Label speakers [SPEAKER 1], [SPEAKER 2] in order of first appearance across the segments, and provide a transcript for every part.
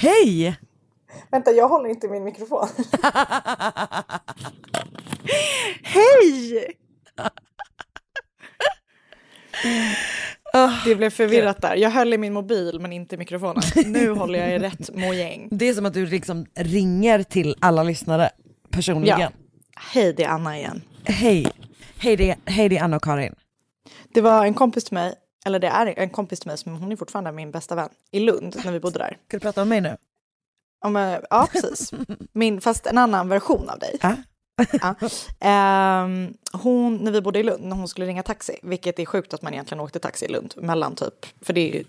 [SPEAKER 1] Hej! Vänta, jag håller inte min mikrofon.
[SPEAKER 2] Hej!
[SPEAKER 1] Det blev förvirrat där. Jag höll i min mobil men inte i mikrofonen. Nu håller jag i rätt mojäng.
[SPEAKER 2] Det är som att du liksom ringer till alla lyssnare personligen.
[SPEAKER 1] Ja. Hej, det är Anna igen.
[SPEAKER 2] Hej. Hej det, hej, det är Anna och Karin.
[SPEAKER 1] Det var en kompis till mig, eller det är en kompis till mig som hon är fortfarande min bästa vän, i Lund när vi bodde där.
[SPEAKER 2] Ska du prata om mig nu?
[SPEAKER 1] Om, ja, precis. Min, fast en annan version av dig.
[SPEAKER 2] Ja.
[SPEAKER 1] Ja. Ehm, hon, när vi bodde i Lund, när hon skulle ringa taxi, vilket är sjukt att man egentligen åkte taxi i Lund, mellan typ, för det är ju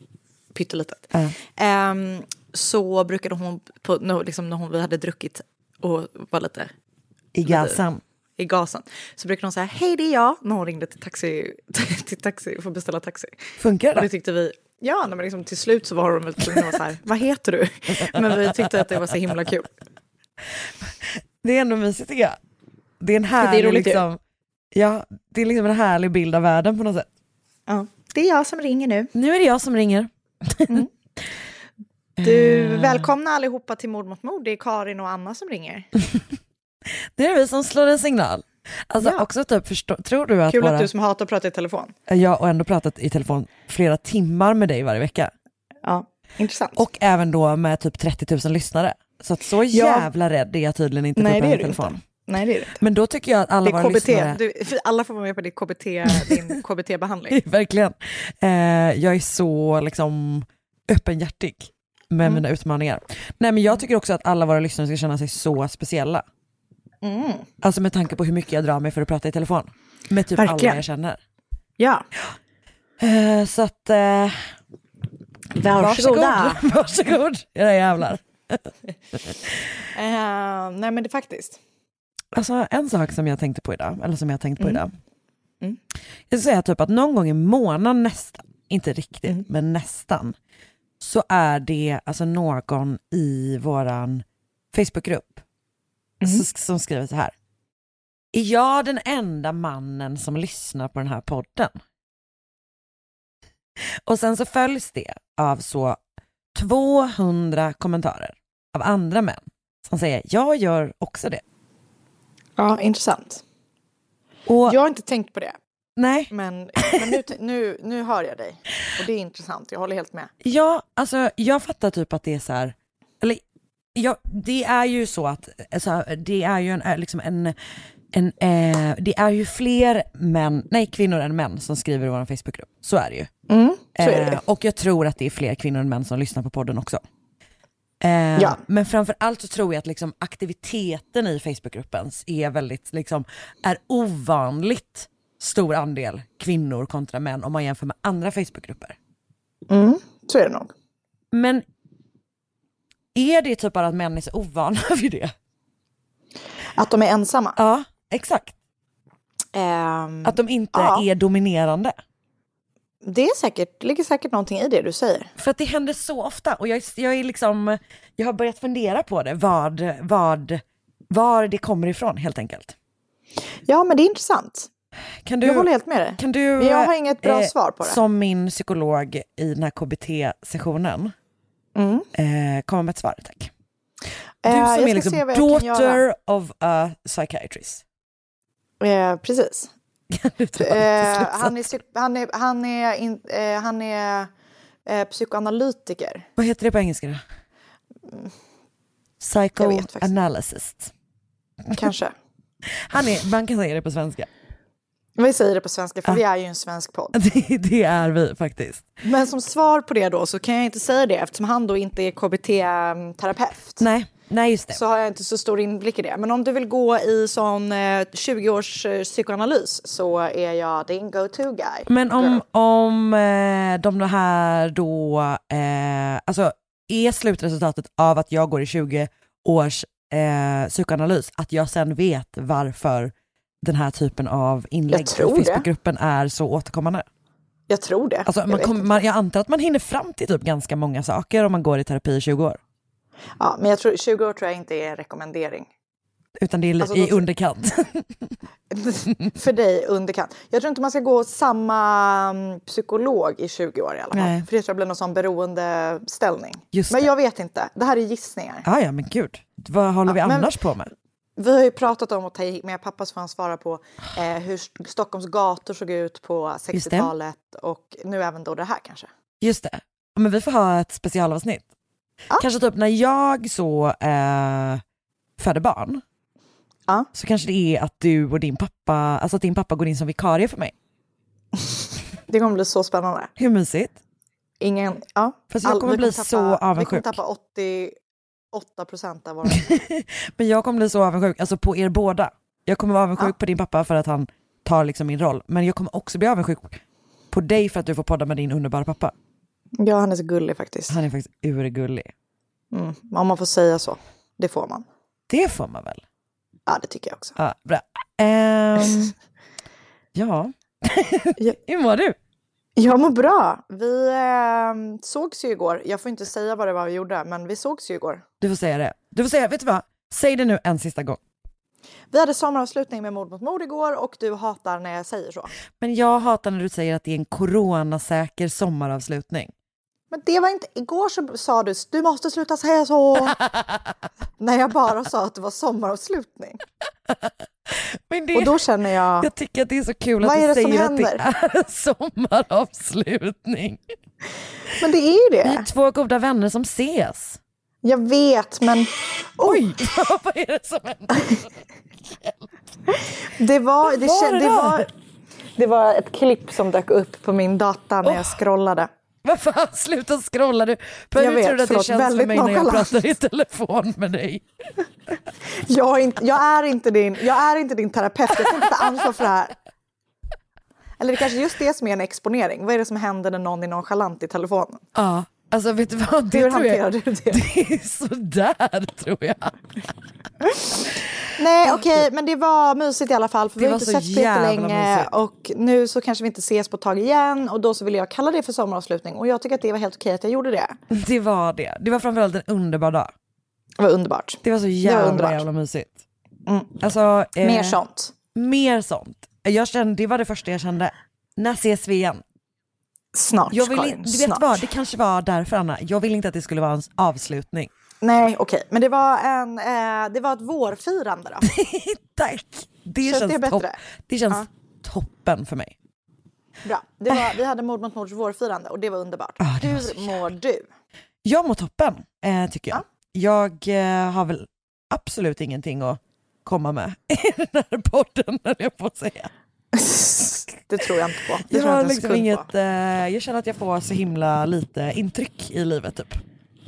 [SPEAKER 1] pyttelitet.
[SPEAKER 2] Ja.
[SPEAKER 1] Ehm, så brukade hon, på, liksom, när hon, vi hade druckit och var lite
[SPEAKER 2] I gasen.
[SPEAKER 1] I gasen, så brukade hon säga hej det är jag, när hon ringde till taxi, till taxi för att beställa taxi.
[SPEAKER 2] Funkar
[SPEAKER 1] Och det
[SPEAKER 2] det?
[SPEAKER 1] tyckte vi, ja men liksom, till slut så var de väl tvungna att så här, vad heter du? Men vi tyckte att det var så himla kul.
[SPEAKER 2] Det är ändå mysigt tycker jag. Det är en härlig,
[SPEAKER 1] roligt ju.
[SPEAKER 2] liksom, ja, det är liksom en härlig bild av världen på något sätt.
[SPEAKER 1] Ja, det är jag som ringer nu.
[SPEAKER 2] Nu är det jag som ringer.
[SPEAKER 1] Du,
[SPEAKER 2] Eh.
[SPEAKER 1] välkomna allihopa till Mord mot mord. Det är Karin och Anna som ringer.
[SPEAKER 2] Det är vi som slår en signal. Alltså
[SPEAKER 1] Ja.
[SPEAKER 2] också typ, förstå, tror du att
[SPEAKER 1] Kul
[SPEAKER 2] våra,
[SPEAKER 1] att du som hatar att prata i telefon.
[SPEAKER 2] jag har ändå pratat i telefon flera timmar med dig varje vecka.
[SPEAKER 1] Ja, intressant.
[SPEAKER 2] Och även då med typ 30 000 lyssnare. Så att så jävla rädd är jag tydligen inte
[SPEAKER 1] Nej,
[SPEAKER 2] att
[SPEAKER 1] det är du inte.
[SPEAKER 2] telefon.
[SPEAKER 1] Nej, det är det inte.
[SPEAKER 2] Men då tycker jag att alla
[SPEAKER 1] Det
[SPEAKER 2] våra
[SPEAKER 1] KBT.
[SPEAKER 2] lyssnare...
[SPEAKER 1] Du, alla får vara med på ditt KBT, din KBT-behandling.
[SPEAKER 2] Verkligen. Eh, jag är så liksom öppenhjärtig med
[SPEAKER 1] Mm.
[SPEAKER 2] mina utmaningar. Nej men jag tycker också att alla våra lyssnare ska känna sig så speciella.
[SPEAKER 1] Mm.
[SPEAKER 2] Alltså med tanke på hur mycket jag drar mig för att prata i telefon. Med typ
[SPEAKER 1] Verkligen.
[SPEAKER 2] alla jag känner.
[SPEAKER 1] Ja,
[SPEAKER 2] Eh, så att... Eh,
[SPEAKER 1] varsågoda.
[SPEAKER 2] Varsågod, varsågod era jävlar.
[SPEAKER 1] Eh, nej, men det faktiskt.
[SPEAKER 2] Alltså en sak som jag tänkte på idag, eller som jag tänkt på
[SPEAKER 1] Mm.
[SPEAKER 2] idag.
[SPEAKER 1] Mm.
[SPEAKER 2] Jag ska säga typ att någon gång i månaden nästan, inte riktigt,
[SPEAKER 1] Mm.
[SPEAKER 2] men nästan, så är det alltså någon i våran Facebookgrupp
[SPEAKER 1] Mm.
[SPEAKER 2] som, skriver så här. Är jag den enda mannen som lyssnar på den här podden? Och sen så följs det av så 200 kommentarer av andra män som säger jag gör också det.
[SPEAKER 1] Ja, intressant.
[SPEAKER 2] Och
[SPEAKER 1] Jag har inte tänkt på det,
[SPEAKER 2] nej,
[SPEAKER 1] men, men nu, nu, nu hör jag dig. Och det är intressant, jag håller helt med.
[SPEAKER 2] Ja, alltså jag fattar typ att det är så här, ja, det är ju så att, alltså, det är ju en, eh, liksom en, en eh, det är ju fler män, nej kvinnor än män som skriver i vår Facebookgrupp. Så är det ju.
[SPEAKER 1] Mm, så är det.
[SPEAKER 2] Eh, och jag tror att det är fler kvinnor än män som lyssnar på podden också. Eh,
[SPEAKER 1] Ja.
[SPEAKER 2] Men framför allt så tror jag att liksom aktiviteten i Facebookgruppen är väldigt, liksom, är ovanligt stor andel kvinnor kontra män om man jämför med andra Facebookgrupper.
[SPEAKER 1] Mm, så är det nog.
[SPEAKER 2] Men är det typ bara att män är så ovana vid det?
[SPEAKER 1] Att de är ensamma?
[SPEAKER 2] Ja, exakt.
[SPEAKER 1] Ehm,
[SPEAKER 2] Att de inte
[SPEAKER 1] ja.
[SPEAKER 2] är dominerande.
[SPEAKER 1] Det är säkert, ligger säkert någonting i det du säger.
[SPEAKER 2] För att det händer så ofta och jag, jag är liksom, jag har börjat fundera på det, vad, vad, var det kommer ifrån helt enkelt.
[SPEAKER 1] Ja, men det är intressant.
[SPEAKER 2] Kan du,
[SPEAKER 1] jag håller helt med dig.
[SPEAKER 2] Kan du,
[SPEAKER 1] Men jag har inget bra
[SPEAKER 2] eh,
[SPEAKER 1] svar på det.
[SPEAKER 2] Som min psykolog i den här KBT-sessionen,
[SPEAKER 1] Mm.
[SPEAKER 2] eh, komma med ett svar tack. Du
[SPEAKER 1] Eh,
[SPEAKER 2] som är liksom daughter of a psychiatrist.
[SPEAKER 1] Eh, precis.
[SPEAKER 2] Kan du dra lite
[SPEAKER 1] Eh, han är, han är, han är, in, eh, han är eh, psykoanalytiker.
[SPEAKER 2] Vad heter det på engelska då? Psychoanalyst.
[SPEAKER 1] Kanske.
[SPEAKER 2] Han är, man kan säga det på svenska.
[SPEAKER 1] Vi säger det på svenska, för vi är ju en svensk podd.
[SPEAKER 2] Det, det är vi faktiskt.
[SPEAKER 1] Men som svar på det då så kan jag inte säga det eftersom han då inte är KBT-terapeut.
[SPEAKER 2] Nej, nej just det.
[SPEAKER 1] Så har jag inte så stor inblick i det. Men om du vill gå i sån eh, 20 års eh, psykoanalys så är jag din go-to guy.
[SPEAKER 2] Men om,
[SPEAKER 1] Girl.
[SPEAKER 2] om eh, de här då, eh, alltså är slutresultatet av att jag går i 20 års eh, psykoanalys, att jag sen vet varför den här typen av inlägg
[SPEAKER 1] Jag
[SPEAKER 2] i. Facebookgruppen är så återkommande?
[SPEAKER 1] Jag tror det.
[SPEAKER 2] Alltså,
[SPEAKER 1] jag,
[SPEAKER 2] man
[SPEAKER 1] vet
[SPEAKER 2] kom, man, jag antar att man hinner fram till typ ganska många saker om man går i terapi i 20 år.
[SPEAKER 1] ja, men jag tror 20 år tror jag inte är en rekommendering.
[SPEAKER 2] Utan det är
[SPEAKER 1] Alltså, då
[SPEAKER 2] i
[SPEAKER 1] tror-
[SPEAKER 2] underkant.
[SPEAKER 1] För dig underkant. Jag tror inte man ska gå samma mm, psykolog i 20 år i alla fall.
[SPEAKER 2] Nej.
[SPEAKER 1] För det tror jag blir någon sån beroendeställning.
[SPEAKER 2] Just
[SPEAKER 1] Men
[SPEAKER 2] det.
[SPEAKER 1] jag vet inte. Det här är gissningar.
[SPEAKER 2] ah, ja men gud, vad håller vi
[SPEAKER 1] Ja, men-
[SPEAKER 2] annars på med?
[SPEAKER 1] Vi har ju pratat om att ta med pappa så får han svara på eh, hur Stockholms gator såg ut på 60-talet och nu även då det här kanske.
[SPEAKER 2] Just det. Men vi får ha ett specialavsnitt.
[SPEAKER 1] Ja.
[SPEAKER 2] Kanske typ när jag så eh, födde barn
[SPEAKER 1] ja.
[SPEAKER 2] så kanske det är att du och din pappa, alltså att din pappa går in som vikarie för mig.
[SPEAKER 1] Det kommer bli så spännande.
[SPEAKER 2] Hur mysigt?
[SPEAKER 1] Ingen, ja.
[SPEAKER 2] Fast jag kommer
[SPEAKER 1] All,
[SPEAKER 2] bli
[SPEAKER 1] tappa,
[SPEAKER 2] så avundsjuk.
[SPEAKER 1] Vi kommer tappa 80 8 procent av våra...
[SPEAKER 2] men jag kommer bli så avundsjuk, alltså på er båda. Jag kommer vara avundsjuk
[SPEAKER 1] ja.
[SPEAKER 2] på din pappa för att han tar liksom min roll, men jag kommer också bli avundsjuk på dig för att du får podda med din underbara pappa.
[SPEAKER 1] Ja, han är så gullig faktiskt.
[SPEAKER 2] Han är faktiskt urgullig.
[SPEAKER 1] Mm. Om man får säga så, det får man.
[SPEAKER 2] Det får man väl?
[SPEAKER 1] Ja, det tycker jag också.
[SPEAKER 2] Ja, bra. Um, ja, hur mår du?
[SPEAKER 1] Jag mår bra. Vi eh, sågs ju igår. Jag får inte säga vad det var vi gjorde, men vi sågs ju igår.
[SPEAKER 2] Du får säga det. Du får säga, vet du vad? Säg det nu en sista gång.
[SPEAKER 1] Vi hade sommaravslutning med Mord mot mord igår och du hatar när jag säger så.
[SPEAKER 2] Men jag hatar när du säger att det är en coronasäker sommaravslutning.
[SPEAKER 1] Men det var inte... Igår så sa du du måste sluta säga så. när jag bara sa att det var sommaravslutning.
[SPEAKER 2] Det,
[SPEAKER 1] Och då känner jag...
[SPEAKER 2] jag tycker att det är så kul att du säger att det är sommaravslutning.
[SPEAKER 1] Men det är ju
[SPEAKER 2] Vi
[SPEAKER 1] det.
[SPEAKER 2] är två goda vänner som ses.
[SPEAKER 1] Jag vet, men...
[SPEAKER 2] Oj, vad är det som händer?
[SPEAKER 1] Det var, det,
[SPEAKER 2] var det
[SPEAKER 1] det, var, det var ett klipp som dök upp på min data när jag scrollade.
[SPEAKER 2] Vad fan, sluta scrolla du. För
[SPEAKER 1] Jag vet,
[SPEAKER 2] tror du att det
[SPEAKER 1] förlåt,
[SPEAKER 2] känns för mig när jag pratar i telefon med dig?
[SPEAKER 1] Jag är, inte, jag, är inte din, jag är inte din terapeut, jag kan inte ta ansvar för det här. Eller det kanske just det som är en exponering. Vad är det som händer när någon är nonchalant i telefonen?
[SPEAKER 2] Ja, alltså vet du vad? Det
[SPEAKER 1] Hur
[SPEAKER 2] tror jag,
[SPEAKER 1] du det?
[SPEAKER 2] Det är sådär tror jag.
[SPEAKER 1] Nej, okej, men det var mysigt i alla fall. För
[SPEAKER 2] Det
[SPEAKER 1] vi har
[SPEAKER 2] var
[SPEAKER 1] inte sett på jättelänge
[SPEAKER 2] mysigt.
[SPEAKER 1] och nu så kanske vi inte ses på ett tag igen och då så vill jag kalla det för sommaravslutning och jag tycker att det var helt okej att jag gjorde det.
[SPEAKER 2] Det var det. Det var framförallt en underbar dag.
[SPEAKER 1] Det var underbart.
[SPEAKER 2] Det var så
[SPEAKER 1] var
[SPEAKER 2] jävla
[SPEAKER 1] underbart.
[SPEAKER 2] jävla mysigt.
[SPEAKER 1] Mm.
[SPEAKER 2] Alltså, eh,
[SPEAKER 1] Mer sånt.
[SPEAKER 2] Mer sånt. Jag kände, det var det första jag kände. När ses vi igen?
[SPEAKER 1] Snart,
[SPEAKER 2] Jag vill,
[SPEAKER 1] Karin.
[SPEAKER 2] du vet vad, det kanske var därför Anna. Jag vill inte att det skulle vara en avslutning.
[SPEAKER 1] Nej, okej. Men det var, en, eh, det var ett vårfirande då.
[SPEAKER 2] Tack! Det
[SPEAKER 1] Känns
[SPEAKER 2] känns,
[SPEAKER 1] det bättre?
[SPEAKER 2] det känns
[SPEAKER 1] Ja.
[SPEAKER 2] toppen för mig.
[SPEAKER 1] Bra. Det var, vi hade mord mot mords vårfirande och det var underbart.
[SPEAKER 2] Ah, det var
[SPEAKER 1] Hur mår du?
[SPEAKER 2] Jag mår toppen, eh, tycker jag. Jag eh, har väl absolut ingenting att komma med i den här podden, höll jag på att säga.
[SPEAKER 1] Det tror jag inte på. Det
[SPEAKER 2] Jag har liksom inget, eh, jag känner att jag får så himla lite intryck i livet typ.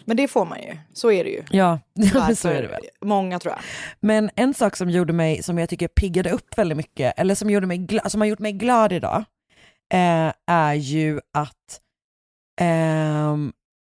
[SPEAKER 1] Men det får man ju. Så är det ju.
[SPEAKER 2] Ja, men så
[SPEAKER 1] Varför?
[SPEAKER 2] är det väl.
[SPEAKER 1] Många tror jag.
[SPEAKER 2] Men en sak som gjorde mig, som jag tycker piggade upp väldigt mycket, eller som, gjorde mig som har gjort mig glad idag, eh, är ju att ehm,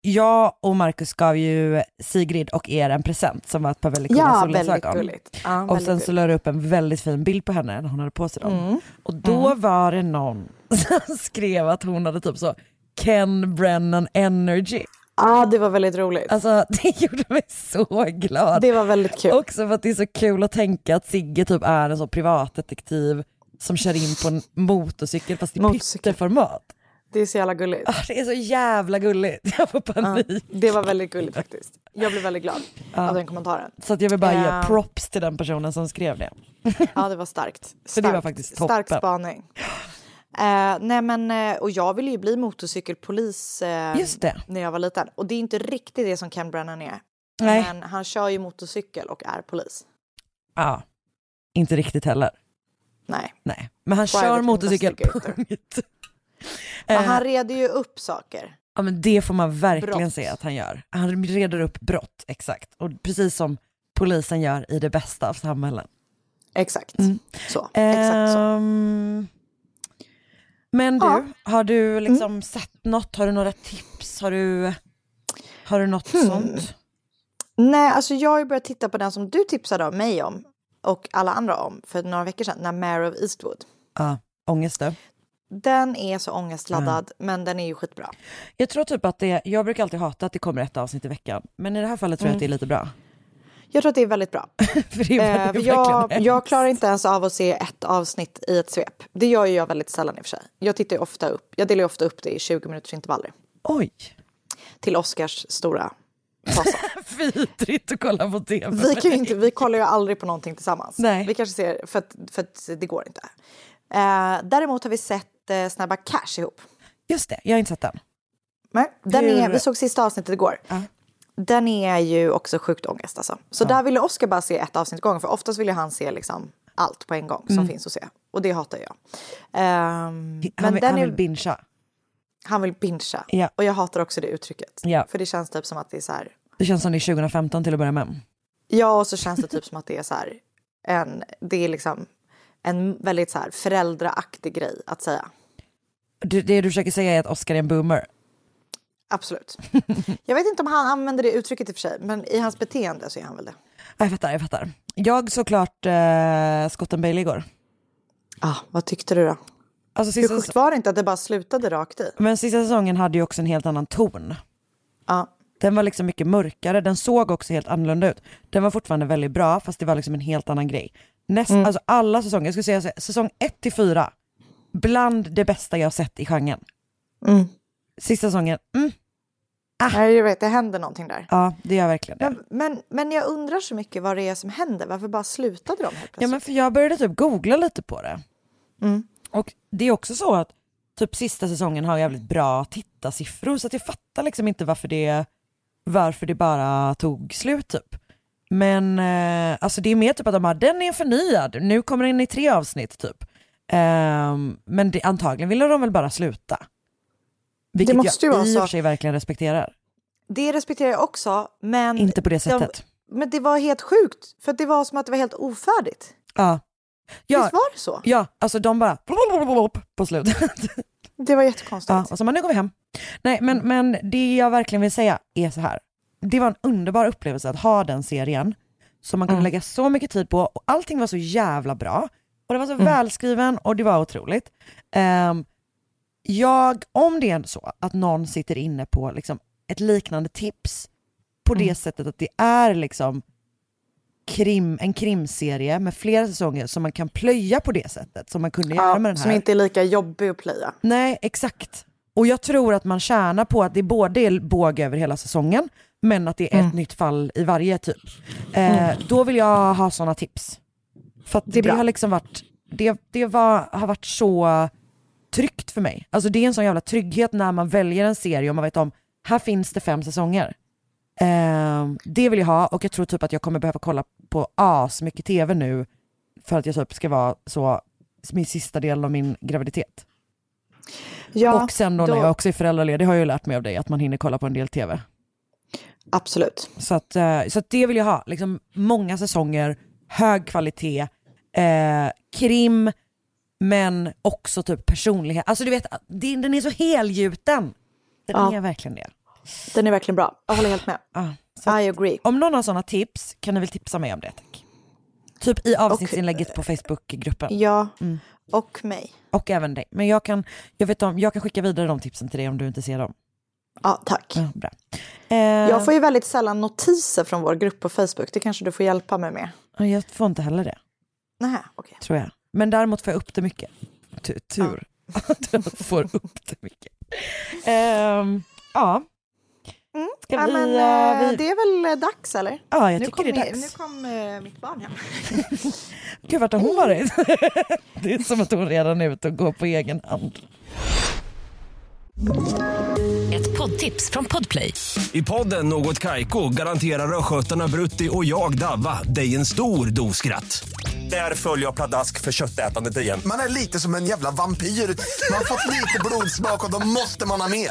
[SPEAKER 2] jag och Markus gav ju Sigrid och er en present som var ett par väldigt coola
[SPEAKER 1] Ja,
[SPEAKER 2] solglasögon.
[SPEAKER 1] Ja,
[SPEAKER 2] och sen så
[SPEAKER 1] gulligt.
[SPEAKER 2] la du upp en väldigt fin bild på henne när hon hade på sig dem.
[SPEAKER 1] Mm.
[SPEAKER 2] Och då var det någon som skrev att hon hade typ så Ken Brennan energy.
[SPEAKER 1] Ja, det var väldigt roligt.
[SPEAKER 2] Alltså det gjorde mig så glad.
[SPEAKER 1] Det var väldigt kul.
[SPEAKER 2] Också för att det är så kul att tänka att Sigge typ är en sån privatdetektiv som kör in på en motorcykel fast i pytteformat.
[SPEAKER 1] Det är så jävla gulligt.
[SPEAKER 2] Ah, det är så jävla gulligt, jag får panik.
[SPEAKER 1] det var väldigt gulligt faktiskt. Jag blev väldigt glad
[SPEAKER 2] Ja.
[SPEAKER 1] av den kommentaren.
[SPEAKER 2] Så att jag vill bara ge
[SPEAKER 1] Ja.
[SPEAKER 2] props till den personen som skrev det.
[SPEAKER 1] Ja, det var starkt.
[SPEAKER 2] För det var
[SPEAKER 1] Starkt.
[SPEAKER 2] faktiskt
[SPEAKER 1] Stark
[SPEAKER 2] toppen.
[SPEAKER 1] spaning. Eh, nej men, eh, och jag ville ju bli motorcykelpolis
[SPEAKER 2] det.
[SPEAKER 1] när jag var liten. Och det är inte riktigt det som Ken Brennan är.
[SPEAKER 2] Nej.
[SPEAKER 1] Men han kör ju motorcykel och är polis.
[SPEAKER 2] Ja, inte riktigt heller.
[SPEAKER 1] Nej.
[SPEAKER 2] Nej, men han
[SPEAKER 1] Private
[SPEAKER 2] kör motorcykel. punkt.
[SPEAKER 1] Men
[SPEAKER 2] Eh,
[SPEAKER 1] han reder ju upp saker.
[SPEAKER 2] Ja men det får man verkligen
[SPEAKER 1] Brott.
[SPEAKER 2] säga att han gör. Han reder upp brott, exakt. Och precis som polisen gör i det bästa av samhällen.
[SPEAKER 1] Exakt.
[SPEAKER 2] Mm.
[SPEAKER 1] Så. Exakt så.
[SPEAKER 2] Ehm, Men du,
[SPEAKER 1] Ja. Mm.
[SPEAKER 2] har du liksom sett något? Har du några tips? Har du, har du något
[SPEAKER 1] Hmm.
[SPEAKER 2] sånt?
[SPEAKER 1] Nej, alltså jag har ju börjat titta på den som du tipsade mig om och alla andra om för några veckor sedan, när Mare of Eastwood.
[SPEAKER 2] Ja, ångest du.
[SPEAKER 1] Den är så ångestladdad, men den är ju skitbra.
[SPEAKER 2] Jag tror typ att det, jag brukar alltid hata att det kommer ett avsnitt i veckan. Men i det här fallet tror jag
[SPEAKER 1] Mm.
[SPEAKER 2] att det är lite bra.
[SPEAKER 1] Jag tror att det är väldigt bra.
[SPEAKER 2] Är,
[SPEAKER 1] Eh,
[SPEAKER 2] är
[SPEAKER 1] för jag, jag klarar inte ens av att se ett avsnitt i ett svep. Det gör ju jag väldigt sällan i och för sig. Jag tittar ofta upp, jag delar ju ofta upp det i 20 minuters intervaller.
[SPEAKER 2] Oj,
[SPEAKER 1] Till Oscars stora fasa.
[SPEAKER 2] vidrigt att kolla på tv.
[SPEAKER 1] Vi, kan inte, vi kollar ju aldrig på någonting tillsammans.
[SPEAKER 2] Nej.
[SPEAKER 1] Vi kanske ser, för att, för att det går inte. Eh, däremot har vi sett eh, Snabba Cash ihop.
[SPEAKER 2] Just det, jag har inte sett den.
[SPEAKER 1] Nej, den
[SPEAKER 2] Hur-
[SPEAKER 1] är, vi såg sista avsnittet igår.
[SPEAKER 2] Ja.
[SPEAKER 1] Den är ju också sjukt ångest alltså. Så där ville Oscar bara se ett avsnitt gången för oftast vill han se liksom allt på en gång som
[SPEAKER 2] Mm.
[SPEAKER 1] finns att se. Och det hatar jag. Ehm,
[SPEAKER 2] Han,
[SPEAKER 1] men den
[SPEAKER 2] han
[SPEAKER 1] är,
[SPEAKER 2] vill bingea.
[SPEAKER 1] han vill bingea.
[SPEAKER 2] Ja.
[SPEAKER 1] Och jag hatar också det uttrycket.
[SPEAKER 2] Ja.
[SPEAKER 1] För det känns typ som att det är så här.
[SPEAKER 2] Det känns som det är 2015 till att börja med.
[SPEAKER 1] Ja, och så känns det typ som att det är så här. En, det är liksom en väldigt så här föräldraaktig grej att säga.
[SPEAKER 2] Det, det du försöker säga är att Oscar är en boomer.
[SPEAKER 1] Absolut. Jag vet inte om han använder det uttrycket i och för sig, men i hans beteende så är han väl det.
[SPEAKER 2] Ja, Jag fattar, jag fattar. Jag såklart eh, Scott and Bailey igår.
[SPEAKER 1] Ah, vad tyckte du då?
[SPEAKER 2] Alltså,
[SPEAKER 1] Hur sjukt var det inte att det bara slutade rakt i?
[SPEAKER 2] men sista säsongen hade ju också en helt annan ton.
[SPEAKER 1] Ja.
[SPEAKER 2] Den var liksom mycket mörkare, den såg också helt annorlunda ut. Den var fortfarande väldigt bra fast det var liksom en helt annan grej. Näst,
[SPEAKER 1] Mm.
[SPEAKER 2] alltså alla säsonger, jag skulle säga säsong 1 till 4, bland det bästa jag har sett i genren.
[SPEAKER 1] Mm.
[SPEAKER 2] Sista säsongen, mm,
[SPEAKER 1] Nej, jag vet, det händer någonting där.
[SPEAKER 2] ja det gör verkligen det.
[SPEAKER 1] Men, men, men jag undrar så mycket vad det är som händer. Varför bara slutade de helt
[SPEAKER 2] Ja men för jag började typ googla lite på det.
[SPEAKER 1] Mm.
[SPEAKER 2] Och det är också så att typ sista säsongen har jävligt bra tittarsiffror så att jag fattar liksom inte varför det, varför det bara tog slut typ. Men eh, alltså det är mer typ att de bara, den är förnyad, nu kommer den i tre avsnitt typ. Ehm, men det, antagligen ville de väl bara sluta. Vilket
[SPEAKER 1] måste ju
[SPEAKER 2] jag
[SPEAKER 1] vara
[SPEAKER 2] i och för sig verkligen respekterar.
[SPEAKER 1] Det respekterar jag också, men,
[SPEAKER 2] Inte på det
[SPEAKER 1] de,
[SPEAKER 2] sättet.
[SPEAKER 1] men det var helt sjukt. För det var som att det var helt ofärdigt.
[SPEAKER 2] Ja. Ja,
[SPEAKER 1] Visst var det så?
[SPEAKER 2] ja, alltså de bara på slutet.
[SPEAKER 1] Det var jättekonstigt.
[SPEAKER 2] Ja, och så bara, nu går vi hem. Nej, men, men det jag verkligen vill säga är så här. Det var en underbar upplevelse att ha den serien som man kunde
[SPEAKER 1] Mm.
[SPEAKER 2] lägga så mycket tid på och allting var så jävla bra. Och det var så
[SPEAKER 1] Mm.
[SPEAKER 2] välskriven och det var otroligt. Ehm, jag, om det är så att någon sitter inne på liksom ett liknande tips på det
[SPEAKER 1] Mm.
[SPEAKER 2] sättet att det är liksom krim, en krimserie med flera säsonger som man kan plöja på det sättet som man kunde göra med den här.
[SPEAKER 1] Som inte är lika jobbig att plöja.
[SPEAKER 2] Nej, exakt. Och jag tror att man tjänar på att det både är båg över hela säsongen, men att det är ett
[SPEAKER 1] Mm.
[SPEAKER 2] nytt fall i varje typ. Eh, Då vill jag ha sådana tips. För att
[SPEAKER 1] Det
[SPEAKER 2] det,
[SPEAKER 1] är
[SPEAKER 2] har liksom varit, det, det var, har varit så tryggt för mig. Alltså det är en sån jävla trygghet när man väljer en serie och man vet om, här finns det fem säsonger. Eh, det vill jag ha och jag tror typ att jag kommer behöva kolla på as mycket tv nu för att jag typ ska vara så, min sista del av min graviditet.
[SPEAKER 1] Ja,
[SPEAKER 2] och sen då,
[SPEAKER 1] då-
[SPEAKER 2] när jag också är föräldraledig har jag ju lärt mig av dig att man hinner kolla på en del tv.
[SPEAKER 1] Absolut.
[SPEAKER 2] Så, att, eh, så att det vill jag ha, liksom många säsonger, hög kvalitet, eh, krim, men också typ personlighet. Alltså du vet, den är så helgjuten. Den
[SPEAKER 1] Ja.
[SPEAKER 2] är verkligen det.
[SPEAKER 1] Den är verkligen bra. Jag håller helt med.
[SPEAKER 2] Ja, så
[SPEAKER 1] I agree.
[SPEAKER 2] Om någon har sådana tips kan ni väl tipsa mig om det tack. Typ i avsnittsinlägget på Facebookgruppen.
[SPEAKER 1] Ja,
[SPEAKER 2] Mm.
[SPEAKER 1] och mig.
[SPEAKER 2] Och även dig. Men jag kan, jag, vet om, jag kan skicka vidare de tipsen till dig om du inte ser dem.
[SPEAKER 1] Ja, tack.
[SPEAKER 2] Ja, bra. Eh,
[SPEAKER 1] Jag får ju väldigt sällan notiser från vår grupp på Facebook. Det kanske du får hjälpa mig med.
[SPEAKER 2] ja, jag får inte heller det,
[SPEAKER 1] Nej, okej.
[SPEAKER 2] tror jag. Men däremot får jag upp det mycket. Tu- Tur att jag får upp det mycket. Ehm, ja. Ska
[SPEAKER 1] Ja,
[SPEAKER 2] vi,
[SPEAKER 1] men,
[SPEAKER 2] eh,
[SPEAKER 1] eh,
[SPEAKER 2] vi-
[SPEAKER 1] Det är väl dags eller?
[SPEAKER 2] Ja, jag
[SPEAKER 1] nu
[SPEAKER 2] tycker
[SPEAKER 1] kom,
[SPEAKER 2] det är dags.
[SPEAKER 1] Nu kom eh, mitt barn hem.
[SPEAKER 2] Gud, vart har hon varit? det är som att hon redan är ute och går på egen hand.
[SPEAKER 3] Ett poddtips från Podplay.
[SPEAKER 4] I podden Något Kaiko garanterar östgötarna Brutti och jag, Davva, dig en stor dos skratt. Där följer jag pladask för köttätandet igen.
[SPEAKER 5] Man är lite som en jävla vampyr. Man har fått lite blodsmak och då måste man ha mer.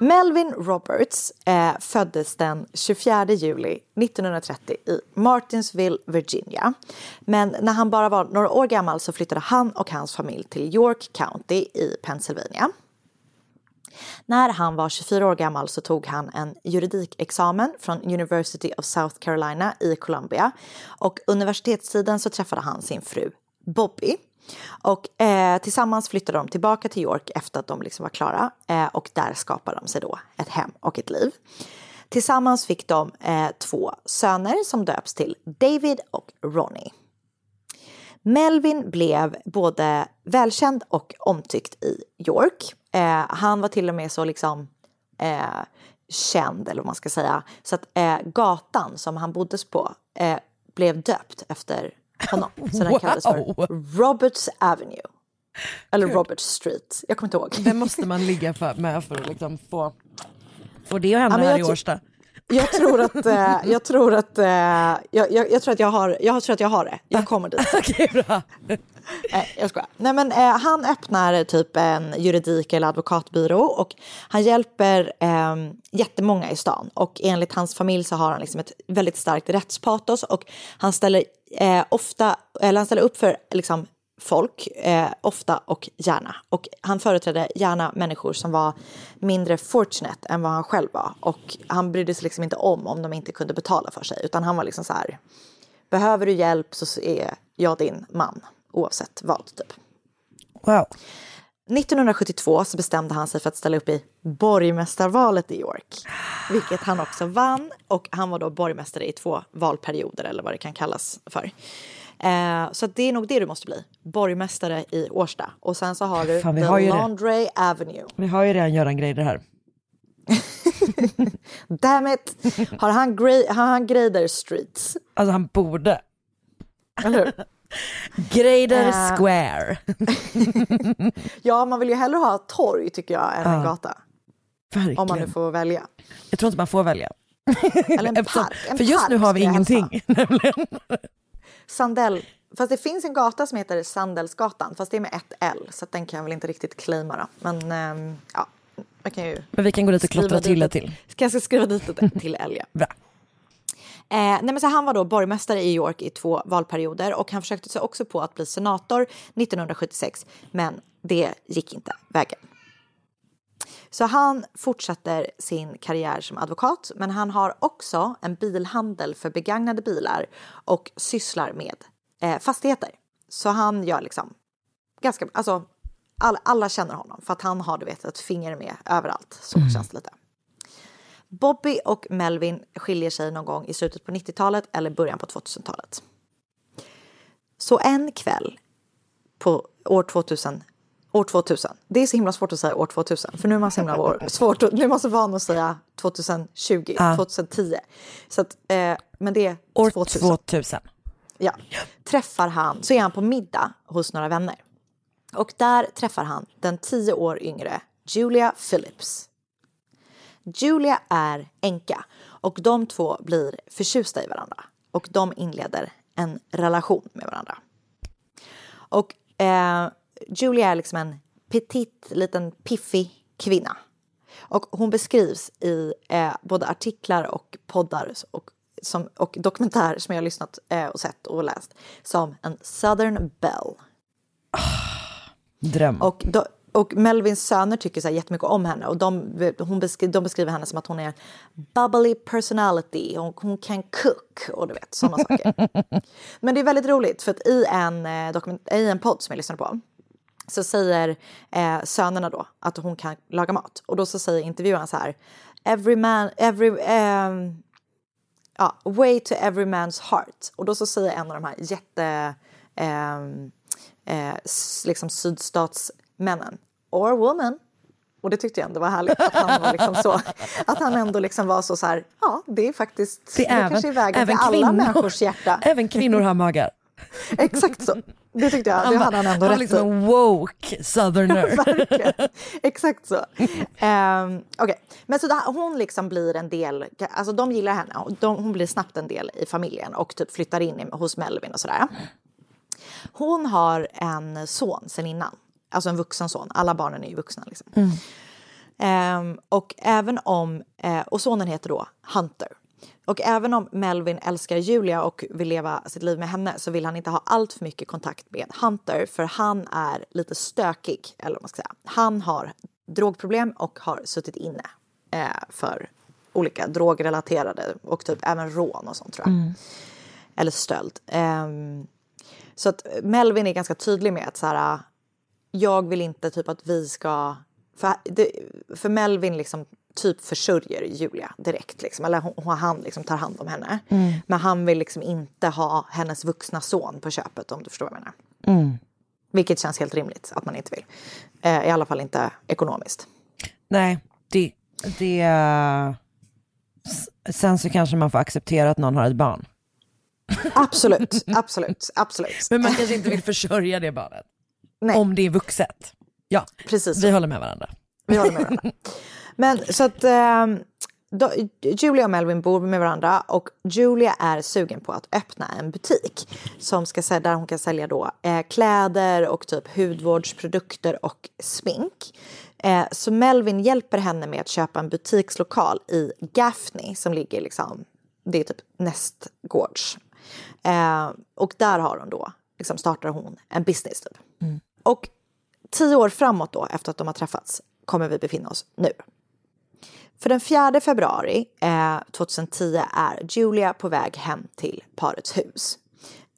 [SPEAKER 1] Melvin Roberts eh, föddes den 24 juli 1930 i Martinsville, Virginia. Men när han bara var några år gammal så flyttade han och hans familj till York County i Pennsylvania. När han var 24 år gammal så tog han en juridikexamen från University of South Carolina i Columbia och universitetstiden så träffade han sin fru Bobby. Och eh, tillsammans flyttade de tillbaka till York efter att de liksom var klara eh, och där skapade de sig då ett hem och ett liv. Tillsammans fick de eh, två söner som döps till David och Ronnie. Melvin blev både välkänd och omtyckt i York. Eh, han var till och med så liksom eh, känd, eller vad man ska säga, så att eh, gatan som han boddes på eh, blev döpt efter honom. Så den
[SPEAKER 2] Wow.
[SPEAKER 1] kallades för Roberts Avenue. Eller Robert Street, jag kommer inte ihåg.
[SPEAKER 2] Det måste man ligga för, med för att liksom få, få det att hända
[SPEAKER 1] Ja,
[SPEAKER 2] här i Årsta.
[SPEAKER 1] Jag tror att, eh, jag tror att, eh, jag, jag, jag tror att jag har, jag tror att jag har det. Jag kommer dit.
[SPEAKER 2] Okej, bra.
[SPEAKER 1] Nej, jag skojar. Nej, men, eh, han öppnar eh, typ en juridik eller advokatbyrå och han hjälper eh, jättemånga i stan. Och enligt hans familj så har han liksom ett väldigt starkt rättspatos och han ställer eh, ofta, eller han ställer upp för liksom, folk, eh, ofta och gärna. Och han företrädde gärna människor som var mindre fortunate än vad han själv var. Och han brydde sig liksom inte om om de inte kunde betala för sig, utan han var liksom så här, behöver du hjälp så är jag din man, oavsett vad typ.
[SPEAKER 2] Wow.
[SPEAKER 1] 1972 så bestämde han sig för att ställa upp i borgmästarvalet i York, vilket han också vann. Och han var då borgmästare i två valperioder eller vad det kan kallas för. Eh, så det är nog det du måste bli, borgmästare i Årsta. Och sen så har du
[SPEAKER 2] Fan,
[SPEAKER 1] The
[SPEAKER 2] har ju det.
[SPEAKER 1] Laundry Avenue.
[SPEAKER 2] Vi har ju redan Göran Greider här.
[SPEAKER 1] Damn it! Har han, gra- har han Grader Streets?
[SPEAKER 2] Alltså han borde.
[SPEAKER 1] Eller hur?
[SPEAKER 2] Greider
[SPEAKER 1] Eh.
[SPEAKER 2] Square.
[SPEAKER 1] Ja, man vill ju hellre ha ett torg tycker jag än en gata.
[SPEAKER 2] Verkligen.
[SPEAKER 1] Om man nu får välja.
[SPEAKER 2] Jag tror inte man får välja.
[SPEAKER 1] Eller en
[SPEAKER 2] Eftersom-
[SPEAKER 1] park. En
[SPEAKER 2] för just
[SPEAKER 1] park
[SPEAKER 2] nu har vi ingenting.
[SPEAKER 1] Sandell. Fast det finns en gata som heter Sandelsgatan, fast det är med ett L, så den kan jag väl inte riktigt claima då. Men ehm, ja, kan ju...
[SPEAKER 2] Men vi kan gå dit och klottra till det
[SPEAKER 1] ett-
[SPEAKER 2] till.
[SPEAKER 1] Ska skriva dit ett till L, ja.
[SPEAKER 2] Bra.
[SPEAKER 1] Eh, nej men så han var då borgmästare i York i två valperioder och han försökte sig också på att bli senator 1976, men det gick inte vägen. Så han fortsätter sin karriär som advokat, men han har också en bilhandel för begagnade bilar och sysslar med eh, fastigheter. Så han gör liksom ganska, alltså alla, alla känner honom för att han har du vet ett finger med överallt. Så känns det lite. Bobby och Melvin skiljer sig någon gång i slutet på 90-talet eller början på 2000-talet. Så en kväll på år 2000, år 2000, det är så himla svårt att säga år 2000 för nu är man så himla år, svårt, nu är man så van att säga 2020,
[SPEAKER 2] Ja.
[SPEAKER 1] 2010. Så att, eh, men det är
[SPEAKER 2] År
[SPEAKER 1] 2000.
[SPEAKER 2] 2000.
[SPEAKER 1] Ja. Träffar han, så är han på middag hos några vänner. Och där träffar han den tio år yngre Julia Phillips. Julia är änka och de två blir förtjusta i varandra och de inleder en relation med varandra. Och eh, Julia är liksom en petit, liten piffig kvinna. Och hon beskrivs i eh, både artiklar och poddar och, som, och dokumentärer som jag har lyssnat eh, och sett och läst som en Southern Belle.
[SPEAKER 2] Dröm.
[SPEAKER 1] Och, då, och Melvins söner tycker så här jättemycket om henne. Och de, hon beskri, de beskriver henne som att hon är bubbly personality. Och hon kan cook och du vet sådana saker. Men det är väldigt roligt för att i en, eh, i en podd som jag lyssnade på så säger eh, sönerna då att hon kan laga mat. Och då så säger intervjuaren så här every man, every, um, ja, way to every man's heart. Och då så säger en av de här jätte ehm, eh, s- liksom sydstatsmännen or woman och det tyckte jag ändå var härligt att han var liksom så att han ändå liksom var så så här ja det är faktiskt
[SPEAKER 2] Det
[SPEAKER 1] det,
[SPEAKER 2] är
[SPEAKER 1] kanske är
[SPEAKER 2] även-
[SPEAKER 1] vägen till
[SPEAKER 2] även
[SPEAKER 1] alla
[SPEAKER 2] kvinnor.
[SPEAKER 1] människors hjärta
[SPEAKER 2] Även kvinnor har magar.
[SPEAKER 1] exakt så det tyckte jag det
[SPEAKER 2] bara-
[SPEAKER 1] hade han ändå
[SPEAKER 2] han
[SPEAKER 1] rätt
[SPEAKER 2] liksom en woke southerner.
[SPEAKER 1] Exakt så. Um, Okej, men så där, hon liksom blir en del, alltså de gillar henne de, hon blir snabbt en del i familjen och typ flyttar in i, hos Melvin och sådär. Hon har en son sen innan, alltså en vuxen son, alla barnen är ju vuxna liksom. Ehm, och även om, eh, och sonen heter då Hunter. Och även om Melvin älskar Julia och vill leva sitt liv med henne så vill han inte ha allt för mycket kontakt med Hunter för han är lite stökig, eller vad man ska säga. Han har drogproblem och har suttit inne eh, för olika drogrelaterade och typ även rån och sånt tror jag. Eller stöld. Ehm, så att Melvin är ganska tydlig med att så här, jag vill inte typ att vi ska... För, det, för Melvin liksom typ försörjer Julia direkt. Liksom, eller hon, han liksom tar hand om henne.
[SPEAKER 2] Mm.
[SPEAKER 1] Men han vill liksom inte ha hennes vuxna son på köpet om du förstår vad jag menar.
[SPEAKER 2] Mm.
[SPEAKER 1] Vilket känns helt rimligt att man inte vill. Eh, I alla fall inte ekonomiskt.
[SPEAKER 2] Nej, det, det... s- Sen så kanske man får acceptera att någon har ett barn.
[SPEAKER 1] Absolut, absolut, absolut.
[SPEAKER 2] Men man kanske inte vill försörja det barnet.
[SPEAKER 1] Nej.
[SPEAKER 2] Om det är vuxet. Ja,
[SPEAKER 1] Precis
[SPEAKER 2] vi håller med varandra.
[SPEAKER 1] Vi håller med varandra. Men så att ehm, då, Julia och Melvin bor med varandra och Julia är sugen på att öppna en butik som ska, där hon kan sälja då, eh, kläder och typ hudvårdsprodukter och smink. Eh, så Melvin hjälper henne med att köpa en butikslokal i Gaffney som ligger liksom, det är typ nästgårds. Eh, och där har hon då, liksom startar hon en business typ. Och tio år framåt då, efter att de har träffats, kommer vi befinna oss nu. För den 4 februari eh, 2010 är Julia på väg hem till parets hus.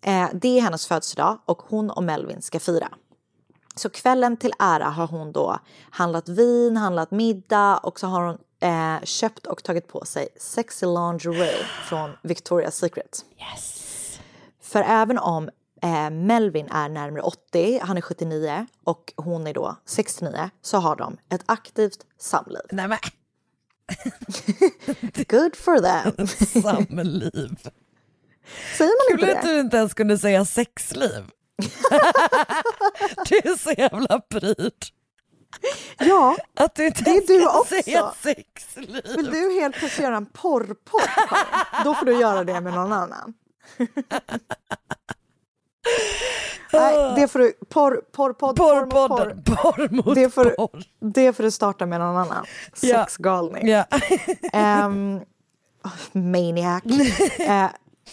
[SPEAKER 1] Eh, det är hennes födelsedag och hon och Melvin ska fira. Så kvällen till ära har hon då handlat vin, handlat middag och så har hon eh, köpt och tagit på sig sexy lingerie från Victoria's Secret. För även om eh, Melvin är närmare 80, han är 79 och hon är då 69 så har de ett aktivt samliv.
[SPEAKER 2] Nej men,
[SPEAKER 1] Good for them.
[SPEAKER 2] samliv.
[SPEAKER 1] Säger man
[SPEAKER 2] Kul
[SPEAKER 1] inte
[SPEAKER 2] att
[SPEAKER 1] det?
[SPEAKER 2] du inte ens kunde säga sexliv. det är så jävla pryd.
[SPEAKER 1] Ja,
[SPEAKER 2] Att du inte
[SPEAKER 1] Det är du också.
[SPEAKER 2] sexliv.
[SPEAKER 1] vill du helt plötsligt göra en porrpodd? Då får du göra det med någon annan. Nej, det får du... Porr, porr mot porr.
[SPEAKER 2] Porr mot
[SPEAKER 1] Det får,
[SPEAKER 2] porr.
[SPEAKER 1] det får du starta med någon annan.
[SPEAKER 2] Ja.
[SPEAKER 1] Sexgalning.
[SPEAKER 2] Ja.
[SPEAKER 1] Ehm, maniac. Eh,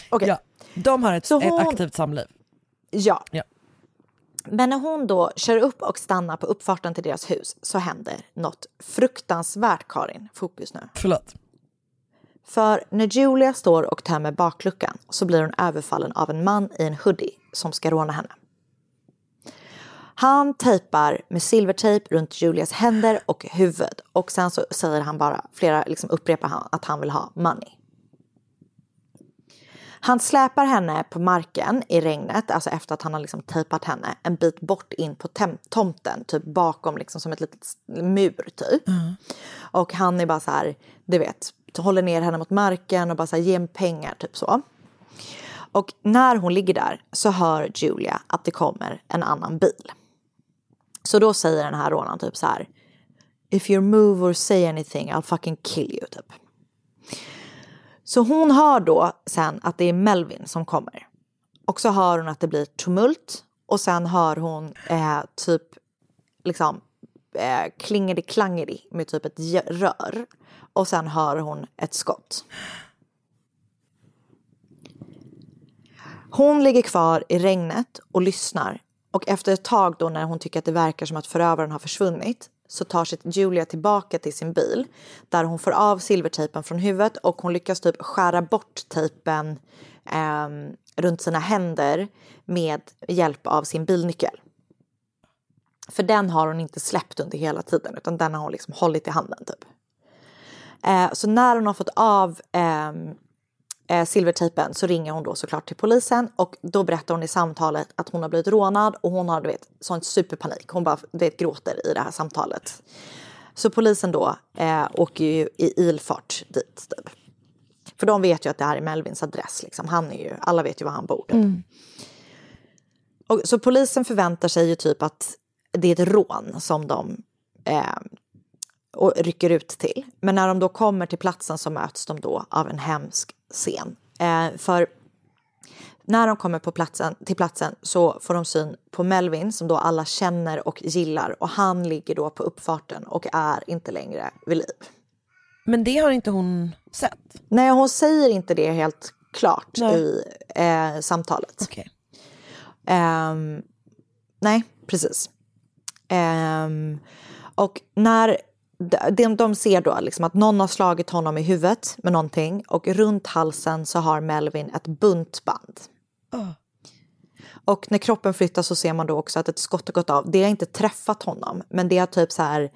[SPEAKER 1] Okej,
[SPEAKER 2] ja. De har ett,
[SPEAKER 1] Så hon-
[SPEAKER 2] ett aktivt samliv.
[SPEAKER 1] ja.
[SPEAKER 2] Ja.
[SPEAKER 1] Men när hon då kör upp och stannar på uppfarten till deras hus så händer något fruktansvärt, Karin. Fokus nu.
[SPEAKER 2] Förlåt.
[SPEAKER 1] För när Julia står och tömmer bakluckan så blir hon överfallen av en man i en hoodie som ska råna henne. Han tejpar med silvertejp runt Julias händer och huvud och sen så säger han bara, flera liksom upprepar han att han vill ha money. Han släpar henne på marken i regnet, alltså efter att han har liksom tejpat henne en bit bort in på tomten, typ bakom liksom som ett litet mur typ. Och han är bara så här, du vet, håller ner henne mot marken och bara så här, ge mig pengar, typ så. Och när hon ligger där så hör Julia att det kommer en annan bil. Så då säger den här rånaren typ så här, if you move or say anything I'll fucking kill you, typ. Så hon hör då sen att det är Melvin som kommer. Och så hör hon att det blir tumult och sen hör hon eh, typ liksom eh, klingeli med typ ett rör och sen hör hon ett skott. Hon ligger kvar i regnet och lyssnar och efter ett tag då när hon tycker att det verkar som att förövaren har försvunnit så tar sig Julia tillbaka till sin bil där hon får av silvertejpen från huvudet och hon lyckas typ skära bort tejpen eh, runt sina händer med hjälp av sin bilnyckel. För den har hon inte släppt under hela tiden utan den har hon liksom hållit i handen typ. Eh, så när hon har fått av ehm, eh, silvertejpen så ringer hon då såklart till polisen och då berättar hon i samtalet att hon har blivit rånad och hon har du vet sån superpanik. Hon bara du vet, gråter i det här samtalet. Så polisen då eh, åker ju i ilfart dit. Typ. För de vet ju att det här är Melvins adress. Liksom. Han är ju, alla vet ju var han bor. Typ. Och, så polisen förväntar sig ju typ att det är ett rån som de eh, och rycker ut till. Men när de då kommer till platsen så möts de då av en hemsk scen. Eh, för när de kommer på platsen, till platsen så får de syn på Melvin som då alla känner och gillar och han ligger då på uppfarten och är inte längre vid liv.
[SPEAKER 2] Men det har inte hon sett?
[SPEAKER 1] Nej, hon säger inte det helt klart
[SPEAKER 2] Nej.
[SPEAKER 1] i eh, samtalet.
[SPEAKER 2] Okej.
[SPEAKER 1] Ehm, nej, precis. Ehm, och när de, de ser då liksom att någon har slagit honom i huvudet med någonting och runt halsen så har Melvin ett buntband.
[SPEAKER 2] Ah.
[SPEAKER 1] Och när kroppen flyttas så ser man då också att ett skott har gått av. Det har inte träffat honom, men det har typ så här